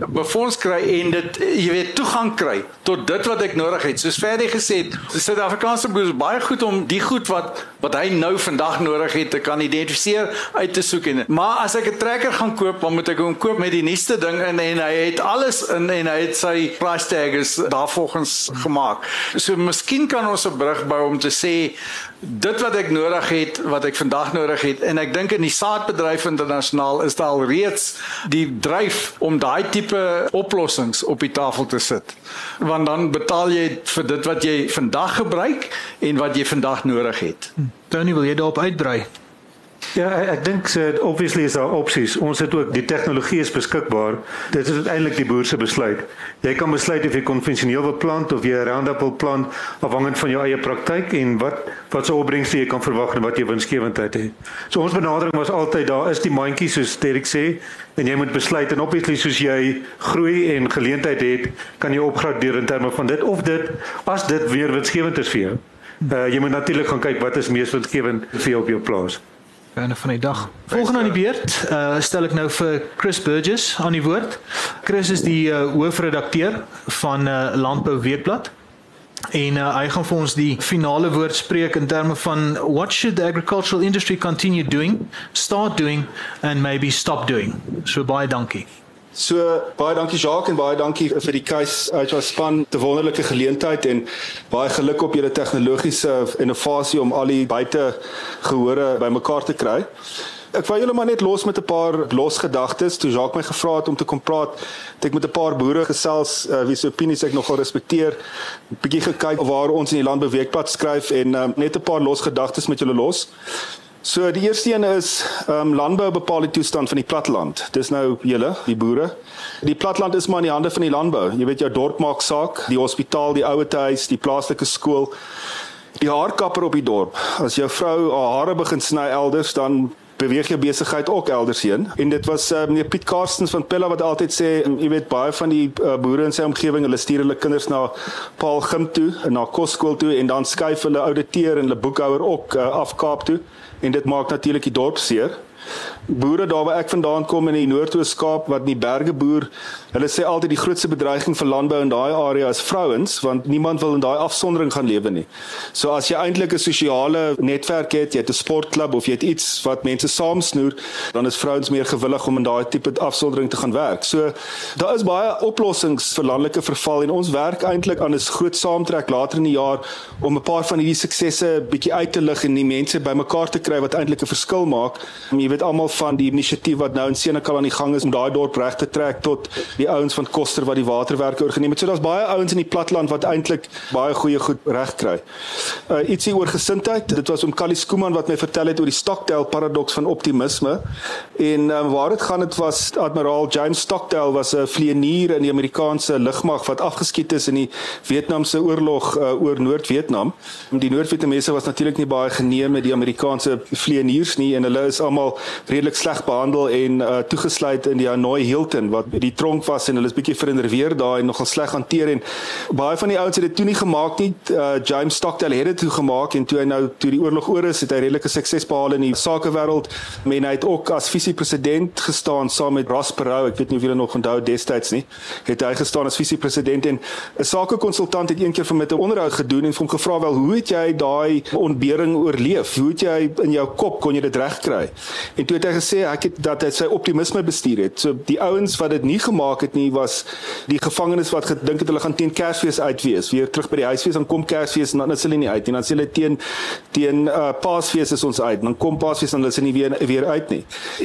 befonds kry en dit jy weet toegang kry tot dit wat ek nodig het. Soos Ferdi gesê het, Suid-Afrikaanse boer is baie goed om die goed wat wat hy nou vandag nodig het te kan identifiseer, uit te soek en maar as ek 'n trekker gaan koop, dan moet ek hom koop met die nuutste ding in en hy het alles in en hy het sy price tags daarvolgens gemaak. So miskien kan ons 'n brug bou om te sê dit wat ek nodig het, wat ek vandag nodig het en ek dink in die saadbedryf internasionaal is daar al reeds die dryf om daai tipe oplossings op die tafel te sit. Want dan betaal jy vir dit wat jy vandag gebruik en wat jy vandag nodig het. Tony, wil jy daarop uitbrei? Ja, ek, dink so obviously is daar opsies. Ons het ook die tegnologie is beskikbaar. Dit is uiteindelik die boer se besluit. Jy kan besluit of jy konvensioneel wil plant of jy Roundup wil plant afhangend van jou eie praktyk en wat wat sou opbrengs jy kan verwag en wat jy winsgewendheid het. So ons benadering was altyd daar is die mandjie soos Derek sê en jy moet besluit en obviously soos jy groei en geleentheid het, kan jy opgradeer in terme van dit of dit as dit weer winsgewend is vir jou. Uh, jy moet natuurlik gaan kyk wat is mees winsgewend vir jou op jou plaas. Einde van die dag. Volgende aan die beurt, uh, stel ek nou vir Chris Burgess aan die woord. Chris is die uh, hoofredakteur van uh, Landbou Weekblad. En uh, hy gaan vir ons die finale woord spreek in terme van what should the agricultural industry continue doing, start doing and maybe stop doing. So baie dankie. So baie dankie Jacques en baie dankie vir die keus uit was span te wonderlike geleentheid en baie geluk op julle tegnologiese innovasie om al die buite gehore bymekaar te kry. Ek wou julle maar net los met 'n paar los gedagtes. Toe Jacques my gevra het om te kom praat, het ek met 'n paar boere gesels uh, wie se opinies ek nogal respekteer. 'n Bietjie gekyk waar ons in die landbeweegpad skryf en uh, net 'n paar los gedagtes met julle los. So die eerste een is ehm um, landbou bepaal die toestand van die platteland. Dis nou julle, die boere. Die platteland is maar in die hande van die landbou. Jy weet jou dorp maak saak, die hospitaal, die ouetehuis, die plaaslike skool. Die haarkapper op die dorp. As jou vrou haar hare begin sny elders, dan beweeg jou besigheid ook elders heen. En dit was uh, meneer Piet Karstens van Pella wat altyd sê, um, jy weet baie van die uh, boere in sy omgewing, hulle stuur hulle kinders na Paul Gim toe, na kosskool toe en dan skuif hulle ouditeur en hulle boekhouer ook uh, af Kaap toe en dit maak natuurlik die dorp seer. Boere daar waar ek vandaan kom in die Noord-Oos-Kaap wat in die berge boer, hulle sê altyd die grootste bedreiging vir landbou in daai area is vrouens want niemand wil in daai afsondering gaan lewe nie. So as jy eintlik 'n sosiale netwerk het, jy het 'n sportklub of jy het iets wat mense saamsnoer, dan is vrouens meer gewillig om in daai tipe afsondering te gaan werk. So daar is baie oplossings vir landelike verval en ons werk eintlik aan 'n groot saamtrek later in die jaar om 'n paar van hierdie suksesse bietjie uit te lig en die mense bymekaar te kry wat eintlik 'n verskil maak. Jy weet almal van die inisiatief wat nou in Senekal aan die gang is om daai dorp reg te trek tot die ouens van Koster wat die waterwerke oorgeneem het. So daar's baie ouens in die platteland wat eintlik baie goeie goed reg kry. Uh ietsie oor gesindheid. Dit was om Kali Skooman wat my vertel het oor die Stockdale paradoks van optimisme. En um, waar dit gaan dit was admiraal James Stockdale was 'n vlieënier in die Amerikaanse lugmag wat afgeskiet is in die Vietnamse oorlog uh, oor Noord-Vietnam. Die Noord-Vietnamese was natuurlik nie baie geneem met die Amerikaanse vlieëniers nie en hulle is almal redelik sleg behandel en uh, toegesluit in die Hanoi Hilton wat die tronk was en hulle is bietjie verinnerveer daar en nogal sleg hanteer en baie van die ouens het dit toe nie gemaak nie. Uh, James Stockdale het dit toe gemaak en toe hy nou toe die oorlog oor is, het hy redelike sukses behaal in die sakewêreld. Men hy het ook as visiepresident gestaan saam met Ross Perot. Ek weet nie of julle nog onthou destyds nie. Het hy gestaan as visiepresident en 'n sakekonsultant het eendag vir my 'n onderhoud gedoen en hom gevra wel hoe het jy daai ontbering oorleef? Hoe het jy in jou kop kon jy dit regkry? En toe het hy gesê ek het dat hy sy optimisme bestuur het. So die ouens wat dit nie gemaak het nie was die gevangenes wat gedink het hulle gaan teen Kersfees uitwees, weer terug by die huisfees en kom Kersfees en dan is hulle nie uit nie. Dan sê hulle teen teen uh, Paasfees is ons uit. Dan kom Paasfees en hulle is nie weer weer uit nie.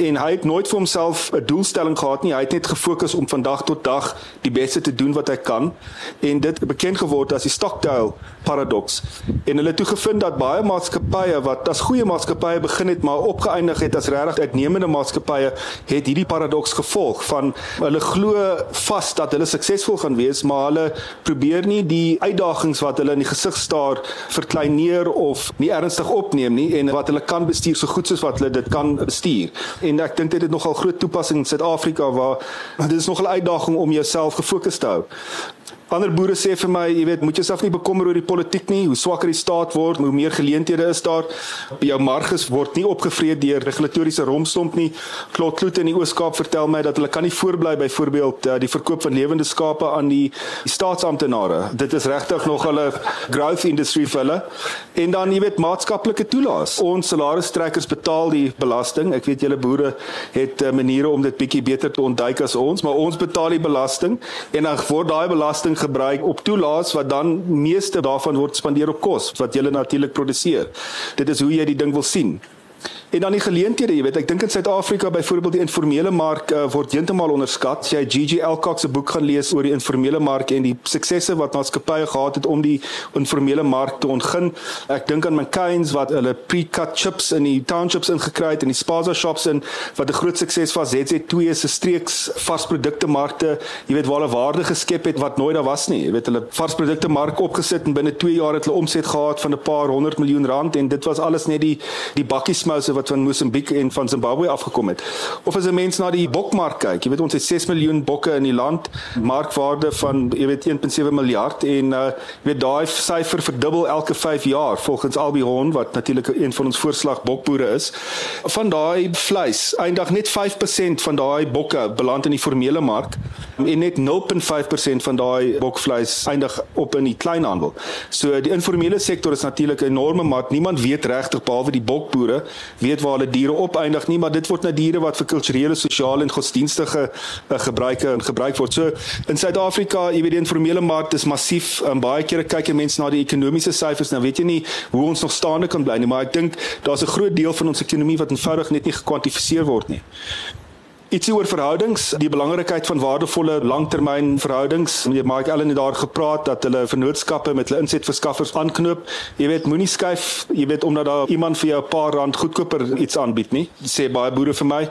En hy het nooit vir homself 'n doelstelling gehad nie. Hy het net gefokus om van dag tot dag die beste te doen wat hy kan en dit bekend geword as die Stockdale paradoks. En hulle het toe gevind dat baie maatskappye wat as goeie maatskappye begin het maar opgeëindig het as regtig uitnemende maatskappye het hierdie paradoks gevolg van hulle glo vas dat hulle suksesvol gaan wees, maar hulle probeer nie die uitdagings wat hulle in die gesig staar verkleineer of nie ernstig opneem nie en wat hulle kan bestuur so goed soos wat hulle dit kan bestuur. En ek dink dit het nogal groot toepassing in Suid-Afrika waar dit is nogal 'n uitdaging om jouself gefokus te hou. Ander boere sê vir my, jy weet, moet jouself nie bekommer oor die politiek nie. Hoe swakker die staat word, hoe meer geleenthede is daar. Jou marges word nie opgevreet deur regulatoriese rompstomp nie. Klot Kloete in die Oos-Kaap vertel my dat hulle kan nie voorbly byvoorbeeld uh, die verkoop van lewende skape aan die, die staatsamptenare. Dit is regtig nog hulle growth industry vir hulle. En dan jy weet maatskaplike toelaas. Ons salarisstrekkers betaal die belasting. Ek weet julle boere het uh, maniere om dit bietjie beter te ontduik as ons, maar ons betaal die belasting en dan word daai belasting gebruik op toelaas wat dan meeste daarvan word spandeer op kos wat jy natuurlik produseer. Dit is hoe jy die ding wil sien. En dan die geleenthede, jy weet, ek dink in Suid-Afrika byvoorbeeld die informele mark uh, word heeltemal onderskat. As jy GG Elcock se boek gaan lees oor die informele mark en die suksesse wat maatskappye gehad het om die informele mark te ontgin. Ek dink aan McCain's wat hulle pre-cut chips in die townships ingekry het en die spaza shops in wat 'n groot sukses was. ZZ2 se streeks varsprodukte markte, jy weet waar hulle waarde geskep het wat nooit daar was nie. Jy weet hulle varsprodukte mark opgesit en binne 2 jaar het hulle omset gehad van 'n paar honderd miljoen rand en dit was alles net die die bakkiesmouse wat van Mosambiek en van Zimbabwe afgekom het. Of as 'n mens na die bokmark kyk, jy weet ons het 6 miljoen bokke in die land, markwaarde van jy weet 1.7 miljard en uh jy weet daai syfer verdubbel elke 5 jaar volgens Albihon wat natuurlik een van ons voorslag bokboere is. Van daai vleis, eindig net 5% van daai bokke beland in die formele mark en net 0.5% van daai bokvleis eindig op in die kleinhandel. So die informele sektor is natuurlik 'n enorme mark. Niemand weet regtig behalwe die bokboere weet waar hulle diere opeindig nie, maar dit word nou diere wat vir kulturele, sosiale en godsdienstige uh, gebruike en gebruik word. So in Suid-Afrika, jy weet die informele mark is massief. Um, baie kere kyk mense na die ekonomiese syfers, nou weet jy nie hoe ons nog staande kan bly nie, maar ek dink daar's 'n groot deel van ons ekonomie wat eenvoudig net nie gekwantifiseer word nie. Ietsie oor verhoudings, die belangrikheid van waardevolle langtermynverhoudings. Jy maak Ellen het daar gepraat dat hulle vennootskappe met hulle insetverskaffers aanknoop. Jy weet, moenie skuif, jy weet omdat daar iemand vir jou 'n paar rand goedkoper iets aanbied nie. Sê baie boere vir my.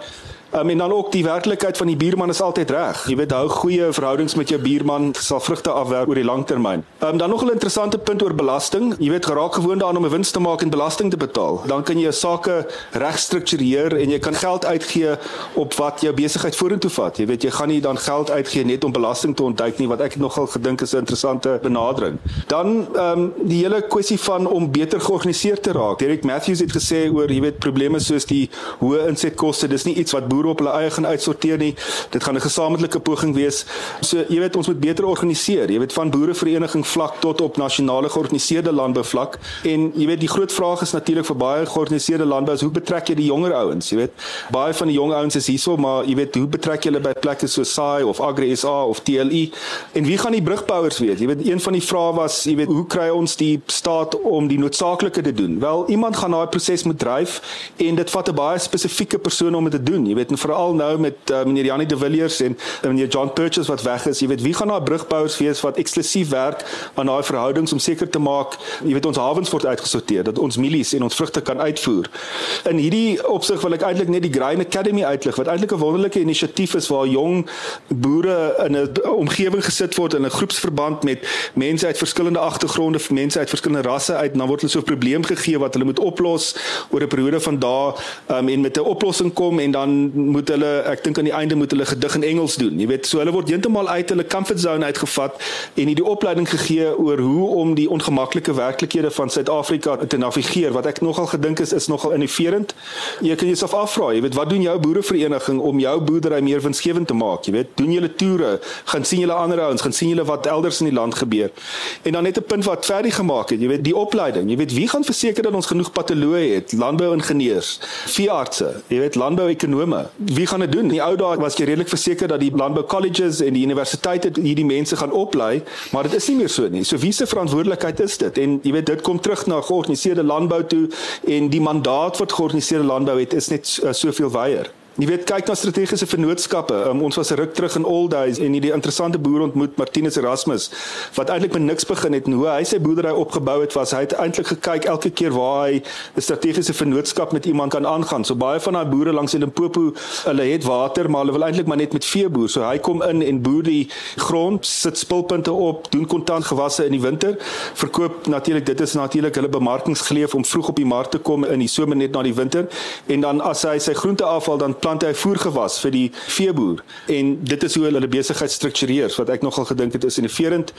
Um, en dan ook die werklikheid van die buurman is altyd reg. Jy weet hou goeie verhoudings met jou buurman sal vrugte afwerp oor die lang termyn. Um, dan nog 'n interessante punt oor belasting. Jy weet geraak gewoond daaraan om 'n wins te maak en belasting te betaal. Dan kan jy jou sake reg struktureer en jy kan geld uitgee op wat jou besigheid vorentoe vat. Jy weet jy gaan nie dan geld uitgee net om belasting te ontduik nie wat ek nogal gedink is 'n interessante benadering. Dan ehm um, die hele kwessie van om beter georganiseer te raak. Derek Matthews het gesê oor jy weet probleme soos die hoë insetkoste. Dis nie iets wat boere op hulle eie gaan uitsorteer nie. Dit gaan 'n gesamentlike poging wees. So jy weet ons moet beter organiseer. Jy weet van boerevereniging vlak tot op nasionale georganiseerde landbou vlak. En jy weet die groot vraag is natuurlik vir baie georganiseerde landbou is hoe betrek jy die jonger ouens, jy weet. Baie van die jong ouens is hierso, maar jy weet hoe betrek jy hulle by plekke so SAI of Agri SA of TLE? En wie gaan die brugbouers weet? Jy weet een van die vrae was, jy weet, hoe kry ons die staat om die noodsaaklike te doen? Wel, iemand gaan daai proses moet dryf en dit vat 'n baie spesifieke persoon om dit te doen. Jy weet, en veral nou met uh, meneer Janie de Villiers en uh, meneer John Purchase wat weg is, jy weet, wie gaan daai brugbouers wees wat eksklusief werk aan daai verhoudings om seker te maak, jy weet, ons hawens word uitgesorteer, dat ons mielies en ons vrugte kan uitvoer. In hierdie opsig wil ek eintlik net die Grain Academy uitlig wat eintlik 'n wonderlike inisiatief is waar jong boere in 'n omgewing gesit word in 'n groepsverband met mense uit verskillende agtergronde, mense uit verskillende rasse uit en dan word hulle so 'n probleem gegee wat hulle moet oplos oor 'n periode van dae um, en met 'n oplossing kom en dan moet hulle ek dink aan die einde moet hulle gedig in Engels doen. Jy weet, so hulle word heeltemal uit hulle comfort zone uitgevat en hierdie opleiding gegee oor hoe om die ongemaklike werklikhede van Suid-Afrika te navigeer wat ek nogal gedink is is nogal innoverend. Jy kan jouself afvra, jy weet, wat doen jou boerevereniging om jou boerdery meer winsgewend te maak? Jy weet, doen julle toere, gaan sien julle ander ouens, gaan sien julle wat elders in die land gebeur. En dan net 'n punt wat Ferdi gemaak het, jy weet, die opleiding. Jy weet, wie gaan verseker dat ons genoeg patoloë het? Landbouingenieurs, veeartse, jy weet, landbouekonome. Wie gaan dit doen? In die ou dae was jy redelik verseker dat die landbou colleges en die universiteite hierdie mense gaan oplei, maar dit is nie meer so nie. So wie se verantwoordelikheid is dit? En jy weet, dit kom terug na georganiseerde landbou toe en die mandaat wat georganiseerde landbou het is net uh, soveel wyer. Jy weet kyk na strategiese vennootskappe. Um, ons was 'n ruk terug in Old Days en hierdie interessante boer ontmoet Martinus Erasmus wat eintlik met niks begin het en hoe hy sy boerdery opgebou het was hy het eintlik gekyk elke keer waar hy 'n strategiese vennootskap met iemand kan aangaan. So baie van daai boere langs in Limpopo, hulle het water, maar hulle wil eintlik maar net met vee boer. So hy kom in en boer die grond, sit spulpunte op, doen kontant gewasse in die winter, verkoop natuurlik dit is natuurlik hulle bemarkingsgeleef om vroeg op die mark te kom in die somer net na die winter en dan as hy sy groente afval dan plant hy voergewas vir die veeboer en dit is hoe hulle besigheid struktureer wat ek nogal gedink het is innoverend.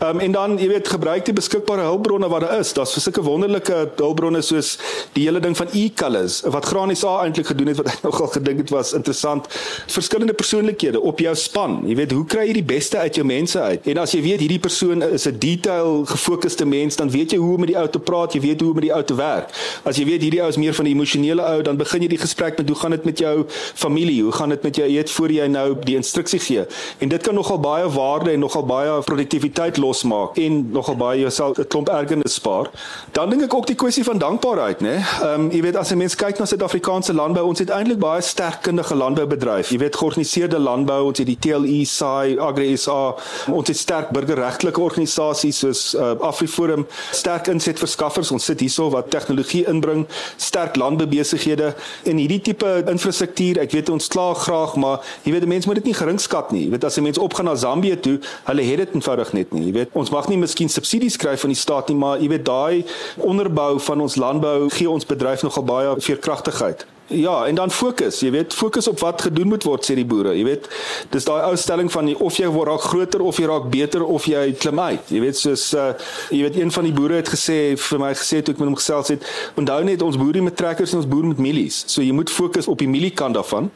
Ehm um, en dan jy weet gebruik die beskikbare hulpbronne wat daar is. Daar's sulke wonderlike hulpbronne soos die hele ding van e-colors wat Granies A eintlik gedoen het wat ek nogal gedink het was interessant. Verskillende persoonlikhede op jou span. Jy weet hoe kry jy die beste uit jou mense uit? En as jy weet hierdie persoon is 'n detail gefokusde mens, dan weet jy hoe om met die ou te praat, jy weet hoe om met die ou te werk. As jy weet hierdie ou is meer van die emosionele ou, dan begin jy die gesprek met hoe gaan dit met jou familie? Hoe gaan dit met jou eet voor jy nou die instruksie gee? En dit kan nogal baie waarde en nogal baie produktiwiteit losmaak en nogal baie jouself 'n klomp ergernis spaar. Dan dink ek ook die kwessie van dankbaarheid, né? Ehm um, jy weet as 'n mens kyk na Suid-Afrikaanse landbou, ons het eintlik baie sterk kundige landboubedryf. Jy weet georganiseerde landbou, ons het die TLE, SAI, Agri SA, ons het sterk burgerregtelike organisasies soos uh, AfriForum, sterk insetverskaffers. Ons sit hierso wat tegnologie inbring, sterk landboubesighede en hierdie tipe infrastruktuur infrastruktuur. Ek weet ons kla graag, maar jy weet mense moet dit nie geringskat nie. Jy weet as 'n mens opgaan na Zambië toe, hulle het dit eenvoudig net nie. Jy weet ons mag nie miskien subsidies kry van die staat nie, maar jy weet daai onderbou van ons landbou gee ons bedryf nogal baie veerkragtigheid. Ja, en dan fokus, jy weet, fokus op wat gedoen moet word sê die boere. Jy weet, dis daai ou stelling van die, of jy word raak groter of jy raak beter of jy klim uit. Jy weet soos uh jy weet een van die boere het gesê vir my gesê toe ek met hom gesels het, onthou net ons boere met trekkers en ons boere met mielies. So jy moet fokus op die mieliekant daarvan.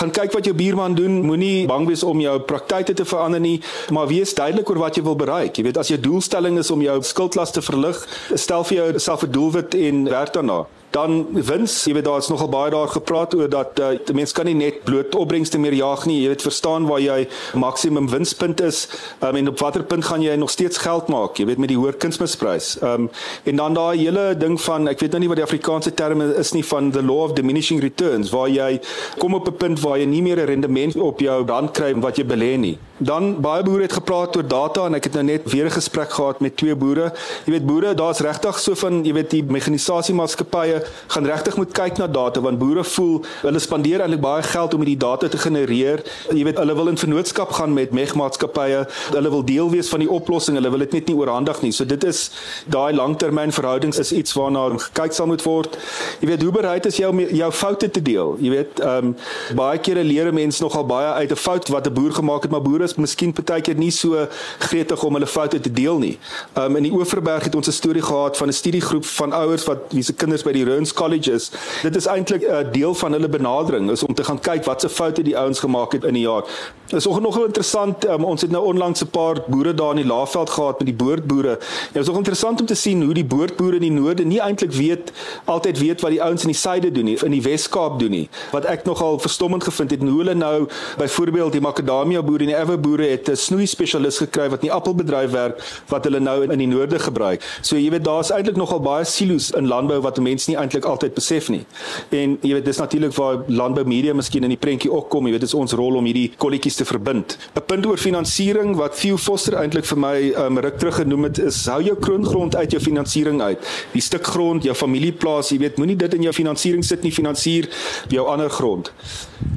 Gaan kyk wat jou buurman doen. Moenie bang wees om jou praktyke te verander nie, maar wees duidelik oor wat jy wil bereik. Jy weet as jou doelstelling is om jou skuldlas te verlig, stel vir jou self 'n doelwit en werk daarna dan wins jy weet daar's nogal baie daar gepraat oor dat uh, mense kan nie net bloot opbrengste meer jaag nie. Jy weet verstaan waar jy maksimum winspunt is um, en op watter punt gaan jy nog steeds geld maak jy weet met die hoër kunsmisprys. Um, en dan daai hele ding van ek weet nou nie wat die Afrikaanse term is nie van the law of diminishing returns waar jy kom op 'n punt waar jy nie meer 'n rendement op jou rand kry wat jy belê nie. Dan baie boere het gepraat oor data en ek het nou net weer 'n gesprek gehad met twee boere. Jy weet boere daar's regtig so van jy weet die mekanisasie maatskappye gaan regtig moet kyk na data want boere voel hulle spandeer eintlik baie geld om hierdie data te genereer. Jy weet hulle wil in vennootskap gaan met megmaatskappye. Hulle wil deel wees van die oplossing. Hulle wil dit net nie oorhandig nie. So dit is daai langtermynverhoudings is iets waarna gekyk sal moet word. Jy weet hoe bereid is jy om jou foute te deel? Jy weet ehm um, baie kere leer mense nogal baie uit 'n fout wat 'n boer gemaak het, maar boere is miskien partykeer nie so gretig om hulle foute te deel nie. Ehm um, in die Oeverberg het ons 'n storie gehad van 'n studiegroep van ouers wat wie se kinders by die Roans College is. Dit is eintlik 'n deel van hulle benadering is om te gaan kyk wat se foute die ouens gemaak het in die jaar. Is ook nogal interessant. Um, ons het nou onlangs 'n paar boere daar in die Laagveld gehad met die boordboere. Dit is ook interessant om te sien hoe die boordboere in die noorde nie eintlik weet altyd weet wat die ouens in die suide doen nie, in die Wes-Kaap doen nie. Wat ek nogal verstommend gevind het, hoe hulle nou byvoorbeeld die makadamia boere en die ewe boere het 'n snoei spesialis gekry wat in die appelbedryf werk wat hulle nou in die noorde gebruik. So jy weet daar's eintlik nogal baie silo's in landbou wat mense nie eintlik altyd besef nie. En jy weet dis natuurlik waar landbou media miskien in die prentjie ook kom. Jy weet dit is ons rol om hierdie kolletjies te verbind. 'n Punt oor finansiering wat Theo Foster eintlik vir my um, ruk terug genoem het is hou jou kroongrond uit jou finansiering uit. Die stuk grond, jou familieplaas, jy weet, moenie dit in jou finansiering sit nie, finansier jou ander grond.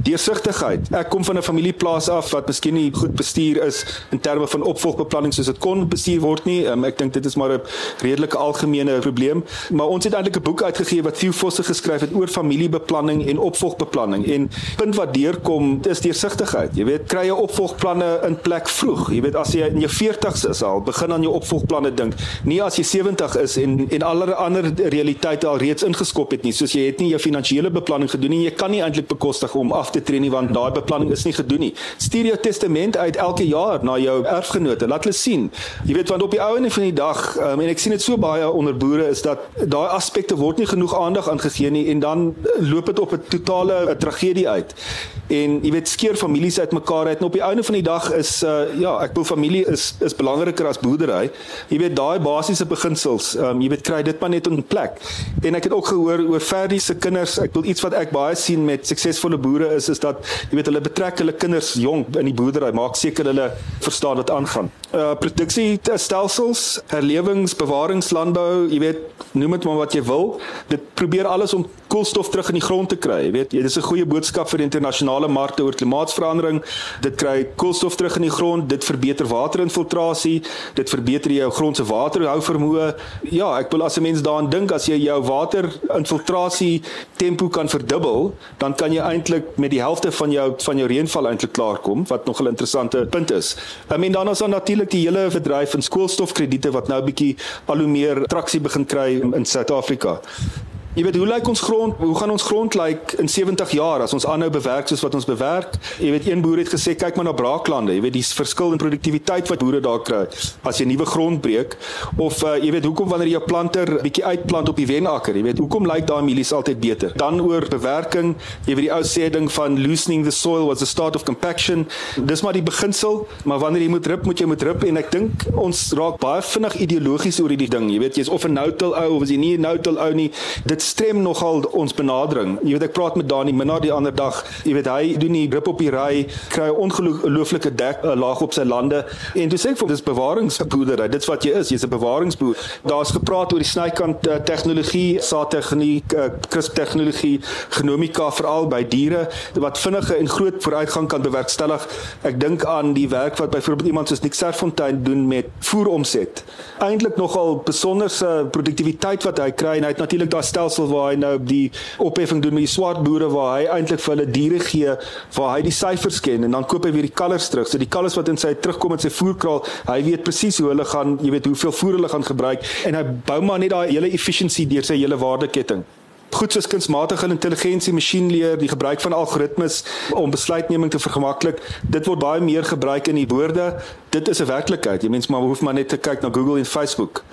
Deursigtigheid. Ek kom van 'n familieplaas af wat miskien nie goed bestuur is in terme van opvolgbeplanning soos dit kon bestuur word nie. Um, ek dink dit is maar 'n redelike algemene probleem, maar ons het eintlik 'n boek uitgegee wat Theo Foster geskryf het oor familiebeplanning en opvolgbeplanning en punt wat deurkom is deursigtigheid. Jy weet, kry jou opvolgplanne in plek vroeg. Jy weet as jy in jou 40's is al, begin aan jou opvolgplanne dink. Nie as jy 70 is en en allerlei ander realiteite al reeds ingeskop het nie, soos jy het nie jou finansiële beplanning gedoen nie. Jy kan nie eintlik bekostig om af te tree nie want daai beplanning is nie gedoen nie. Stuur jou testament uit elke jaar na jou erfgenote. Laat hulle sien. Jy weet want op die ou en van die dag, um, en ek sien dit so baie onder boere is dat daai aspekte word nie genoeg aandag aangegee nie en dan loop dit op 'n totale tragedie uit. En jy weet skeer families uitmekaar uit en op die einde van die dag is uh ja, ek bedoel familie is is belangriker as boerdery. Jy weet daai basiese beginsels, um, jy weet kry dit maar net in plek. En ek het ook gehoor oor Ferdi se kinders. Ek bedoel iets wat ek baie sien met suksesvolle boere is is dat jy weet hulle betrek hulle kinders jonk in die boerdery, maak seker hulle verstaan wat aangaan. Uh produksie stelsels, herlewings, bewaringslandbou, jy weet, noem dit maar wat jy wil. Dit probeer alles om koolstof terug in die grond te kry. Jy weet, dit is 'n goeie boodskap vir die internasionale markte oor klimaatsverandering. Dit kry koolstof terug in die grond, dit verbeter waterinfiltrasie, dit verbeter jou grond se waterhou vermoë. Ja, ek wil as 'n mens daaraan dink as jy jou waterinfiltrasie tempo kan verdubbel, dan kan jy eintlik met die helfte van jou van jou reënval eintlik klaarkom, wat nog 'n interessante punt is. I mean dan is dan natuurlik die hele bedryf van koolstofkrediete wat nou 'n bietjie al hoe meer traksie begin kry in Suid-Afrika. Jy weet hoe lyk ons grond? Hoe gaan ons grond lyk in 70 jaar as ons aanhou bewerk soos wat ons bewerk? Jy weet een boer het gesê kyk maar na braaklande. Jy weet die verskil in produktiwiteit wat boere daar kry as jy nuwe grond breek of uh, jy weet hoekom wanneer jy jou planter bietjie uitplant op die wenakker, jy weet hoekom lyk daai mielies altyd beter? Dan oor bewerking, jy weet die ou sê ding van loosening the soil was the start of compaction. Dis maar die beginsel, maar wanneer jy moet rip, moet jy moet rip en ek dink ons raak baie vinnig ideologies oor hierdie ding. Jy weet jy's of 'n nou-til ou of as jy nie 'n nou-til ou nie, dit strem nogal ons benadering. Jy weet ek praat met Dani Minna die ander dag. Jy weet hy doen die rip op die ry, kry 'n ongelooflike dek uh, laag op sy lande. En toe sê ek vir dis bewaringsboerdery. Dit's wat jy is. Jy's 'n bewaringsboer. Daar's gepraat oor die snykant uh, tegnologie, saadtegniek, uh, crisp tegnologie, genomika veral by diere wat vinnige en groot vooruitgang kan bewerkstellig. Ek dink aan die werk wat byvoorbeeld iemand soos Nick Serfontein doen met voeromset. Eintlik nogal besonderse produktiwiteit wat hy kry en hy het natuurlik daai stelsel stelsel waar hy nou die opheffing doen met die swart boere waar hy eintlik vir hulle diere gee waar hy die syfers ken en dan koop hy weer die kalvers terug. So die kalvers wat in sy terugkom met sy voerkraal, hy weet presies hoe hulle gaan, jy weet hoeveel voer hulle gaan gebruik en hy bou maar net daai hele efficiency deur sy hele waardeketting goed soos kunsmatige intelligensie, masjienleer, die gebruik van algoritmes om besluitneming te vergemaklik. Dit word baie meer gebruik in die boorde. Dit is 'n werklikheid. Jy mens maar hoef maar net te kyk na Google en Facebook.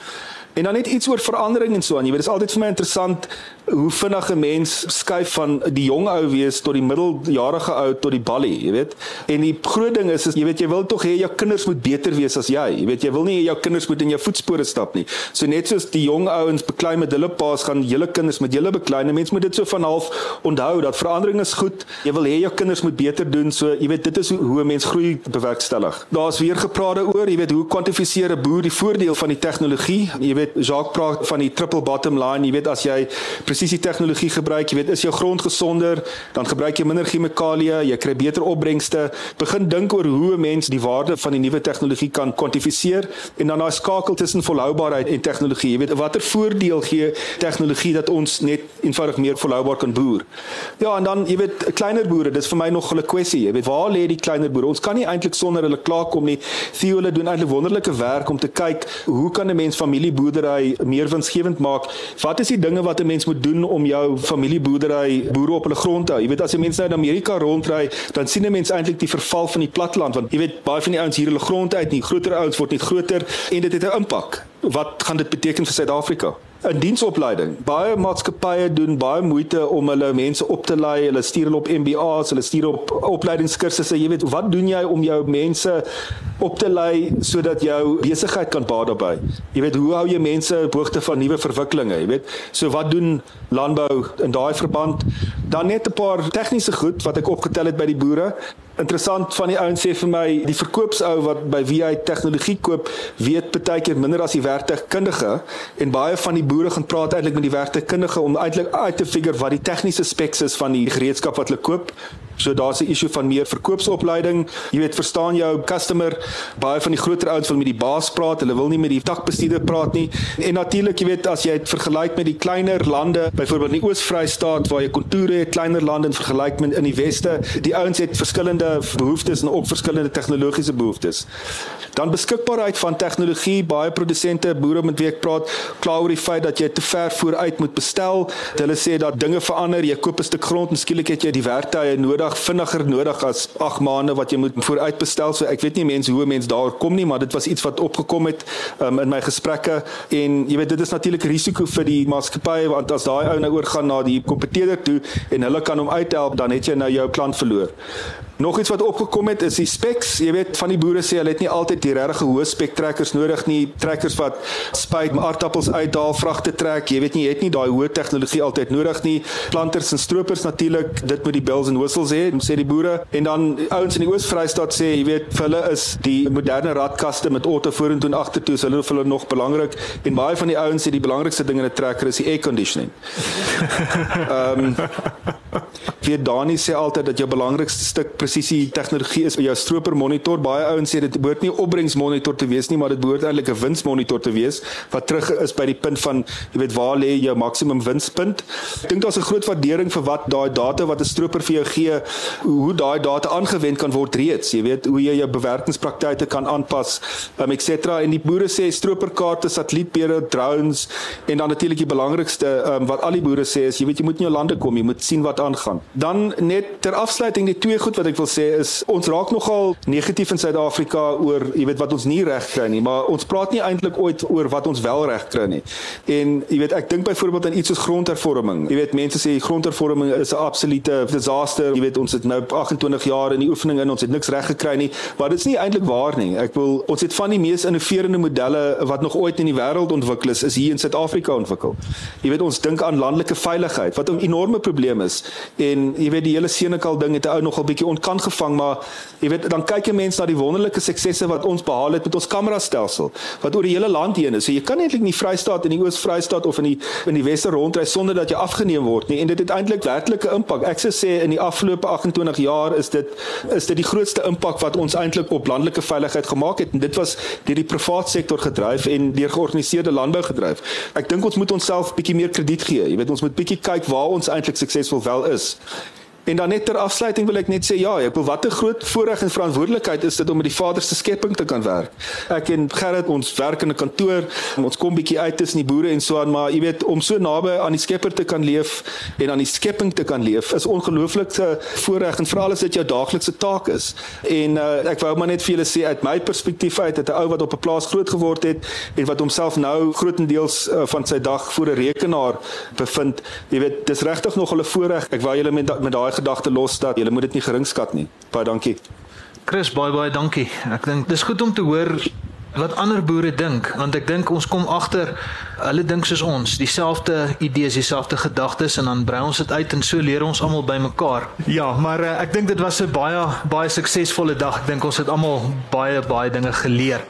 En dan net iets oor verandering en so aan. Jy weet, dit is altyd vir my interessant hoe vinnig 'n mens skuif van die jong ou wees tot die middeljarige ou tot die balie, jy weet. En die groot ding is, is jy weet jy wil tog hê jou kinders moet beter wees as jy. Jy weet jy wil nie hê jou kinders moet in jou voetspore stap nie. So net soos die jong ouens beklei met hulle paas gaan julle kinders met julle beklei. Mense moet dit so van half onthou dat verandering is goed. Jy wil hê jou kinders moet beter doen. So jy weet dit is hoe, hoe 'n mens groei bewerkstellig. Daar's weer gepraat daaroor, jy weet hoe kwantifiseer 'n boer die voordeel van die tegnologie? Jy weet weet Jacques praat van die triple bottom line. Jy weet as jy presisie tegnologie gebruik, jy weet is jou grond gesonder, dan gebruik jy minder chemikalieë, jy kry beter opbrengste. Begin dink oor hoe 'n mens die waarde van die nuwe tegnologie kan kwantifiseer en dan daai skakel tussen volhoubaarheid en tegnologie. Jy weet watter voordeel gee tegnologie dat ons net eenvoudig meer volhoubaar kan boer. Ja, en dan jy weet kleiner boere, dis vir my nog 'n kwessie. Jy weet waar lê die kleiner boere? Ons kan nie eintlik sonder hulle klaarkom nie. Theo hulle doen eintlik wonderlike werk om te kyk hoe kan 'n mens familieboerdery meer winsgewend maak? Wat is die dinge wat 'n mens moet doen om jou familieboerdery boere op hulle grond te hou? Jy weet as 'n mens nou in Amerika rondry, dan sien 'n mens eintlik die verval van die platteland want jy weet baie van die ouens hier hulle grond uit, nie groter ouens word net groter en dit het 'n impak. Wat gaan dit beteken vir Suid-Afrika? 'n diensopleiding. Baie maatskappye doen baie moeite om hulle mense op te lei. Hulle stuur hulle op MBA's, hulle stuur op opleidingskursusse. Jy weet, wat doen jy om jou mense op te lei sodat jou besigheid kan baat daarbey? Jy weet, hoe hou jy mense op hoogte van nuwe verwikkelinge? Jy weet, so wat doen landbou in daai verband? Dan net 'n paar tegniese goed wat ek opgetel het by die boere. Interessant van die ouens sê vir my die verkoopsou wat by wie hy tegnologie koop weet baie keer minder as die werktuigkundige en baie van die boere gaan praat eintlik met die werktuigkundige om eintlik uit te figure wat die tegniese specs is van die gereedskap wat hulle koop So daar's 'n issue van meer verkoopsopleiding. Jy weet, verstaan jou customer. Baie van die groter ouens wil met die baas praat. Hulle wil nie met die takbestuurder praat nie. En natuurlik, jy weet, as jy dit vergelyk met die kleiner lande, byvoorbeeld in die Oos-Vrystaat waar jy kontoure het, kleiner lande in vergelyking met in die Weste, die ouens het verskillende behoeftes en ook verskillende tegnologiese behoeftes. Dan beskikbaarheid van tegnologie. Baie produsente, boere met wie ek praat, kla oor die feit dat jy te ver vooruit moet bestel. Hulle sê dat dinge verander. Jy koop 'n stuk grond en skielik het jy die werktye nodig nodig, vinniger nodig as 8 maande wat jy moet vooruit bestel. So ek weet nie mense hoe mense daar kom nie, maar dit was iets wat opgekom het um, in my gesprekke en jy weet dit is natuurlik risiko vir die maatskappye want as daai ou nou oorgaan na die kompeteerder toe en hulle kan hom uithelp, dan het jy nou jou klant verloor. Nog iets wat opgekom het is die specs. Jy weet van die boere sê hulle het nie altyd die regte hoë spek trekkers nodig nie. Trekkers wat spuit aardappels uitdaal, vragte trek. Jy weet nie jy het nie daai hoë tegnologie altyd nodig nie. Planters en stroopers natuurlik, dit moet die bells and whistles hê, sê die boere. En dan ouens in die Oos-Vrystaat sê, jy weet vir hulle is die moderne radkaste met auto vorentoe en agtertoe, so hulle vir hulle nog belangrik. En baie van die ouens sê die belangrikste ding in 'n trekker is die air conditioning. Ehm um, Vir Dani sê altyd dat jou belangrikste stuk presisie tegnologie is by jou stroper monitor. Baie ouens sê dit behoort nie opbrengsmonitor te wees nie, maar dit behoort eintlik 'n winsmonitor te wees wat terug is by die punt van jy weet waar lê jou maksimum winspunt. Ek dink daar's 'n groot waardering vir wat daai data wat 'n stroper vir jou gee, hoe daai data aangewend kan word reeds. Jy weet hoe jy jou bewerkingspraktyke kan aanpas, um, et cetera. En die boere sê stroperkaarte, satellietbeelde, drones en dan natuurlik die belangrikste um, wat al die boere sê is jy weet jy moet in jou lande kom, jy moet sien wat aangaan. Dan net ter afsluiting die twee goed wat ek wil sê is ons raak nogal negatief in Suid-Afrika oor jy weet wat ons nie reg kry nie, maar ons praat nie eintlik ooit oor wat ons wel reg kry nie. En jy weet ek dink byvoorbeeld aan iets soos grondhervorming. Jy weet mense sê grondhervorming is 'n absolute disaster. Jy weet ons het nou 28 jaar in die oefening in, ons het niks reg gekry nie, maar dit is nie eintlik waar nie. Ek wil ons het van die mees innoverende modelle wat nog ooit in die wêreld ontwikkel is, is hier in Suid-Afrika ontwikkel. Jy weet ons dink aan landelike veiligheid wat 'n enorme probleem is en jy weet die hele Senekal ding het 'n ou nogal bietjie ontkant gevang maar jy weet dan kyk jy mense na die wonderlike suksesse wat ons behaal het met ons kamerastelsel wat oor die hele land heen is so jy kan eintlik nie Vrystaat in die Oos-Vrystaat of in die in die Weste rondry sonder dat jy afgeneem word nie en dit het eintlik werklike impak ek sê in die afgelope 28 jaar is dit is dit die grootste impak wat ons eintlik op landelike veiligheid gemaak het. En dit was deur die private sektor gedryf en deur georganiseerde landbou gedryf. Ek dink ons moet onsself bietjie meer krediet gee. Jy weet ons moet bietjie kyk waar ons eintlik suksesvol wel is En dan net ter afsluiting wil ek net sê ja, ek wil watter groot voorreg en verantwoordelikheid is dit om met die Vader se skepping te kan werk. Ek en Gerrit ons werk in 'n kantoor, ons kom bietjie uit tussen die boere en so aan, maar jy weet om so naby aan die Skepper te kan leef en aan die skepping te kan leef is ongelooflike voorreg en veral as dit jou daaglikse taak is. En uh, ek wou maar net vir julle sê uit my perspektief uit dat 'n ou wat op 'n plaas groot geword het en wat homself nou grootendeels uh, van sy dag voor 'n rekenaar bevind, jy weet, dis regtig nog 'n voorreg. Ek wou julle met met daai daai gedagte los dat jy moet dit nie geringskat nie. Baie dankie. Chris, baie baie dankie. Ek dink dis goed om te hoor wat ander boere dink want ek dink ons kom agter hulle dink soos ons dieselfde idees dieselfde gedagtes en dan brei ons dit uit en so leer ons almal bymekaar ja maar uh, ek dink dit was 'n baie baie suksesvolle dag ek dink ons het almal baie baie dinge geleer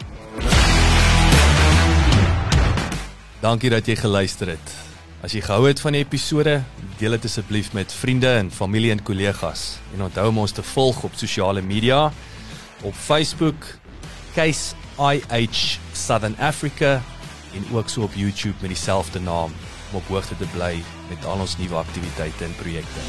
Dankie dat jy geluister het. As jy gehou het van die episode, deel dit asseblief met vriende en familie en kollegas. En onthou om ons te volg op sosiale media op Facebook Case IH Southern Africa en ook so op YouTube met dieselfde naam om op hoogte te bly met al ons nuwe aktiwiteite en projekte.